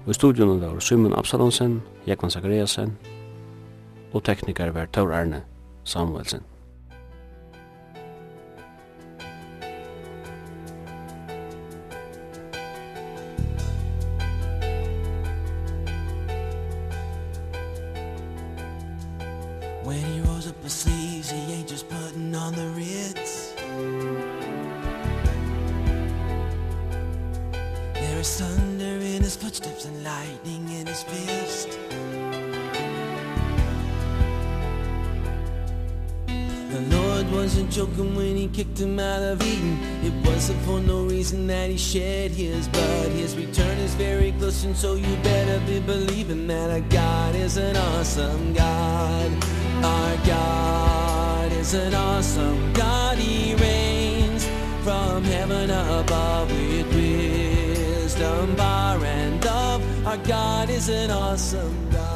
Og i studion var Simon Absalonsen, Jekvan Zachariasen og teknikar var Taur Arne Samuelsen. choking when he kicked him out of Eden. It wasn't for no reason that he shed his blood. His return is very close and so you better be believing That our God is an awesome God. Our God is an awesome God. He reigns from heaven above With wisdom, power and love Our God is an awesome God.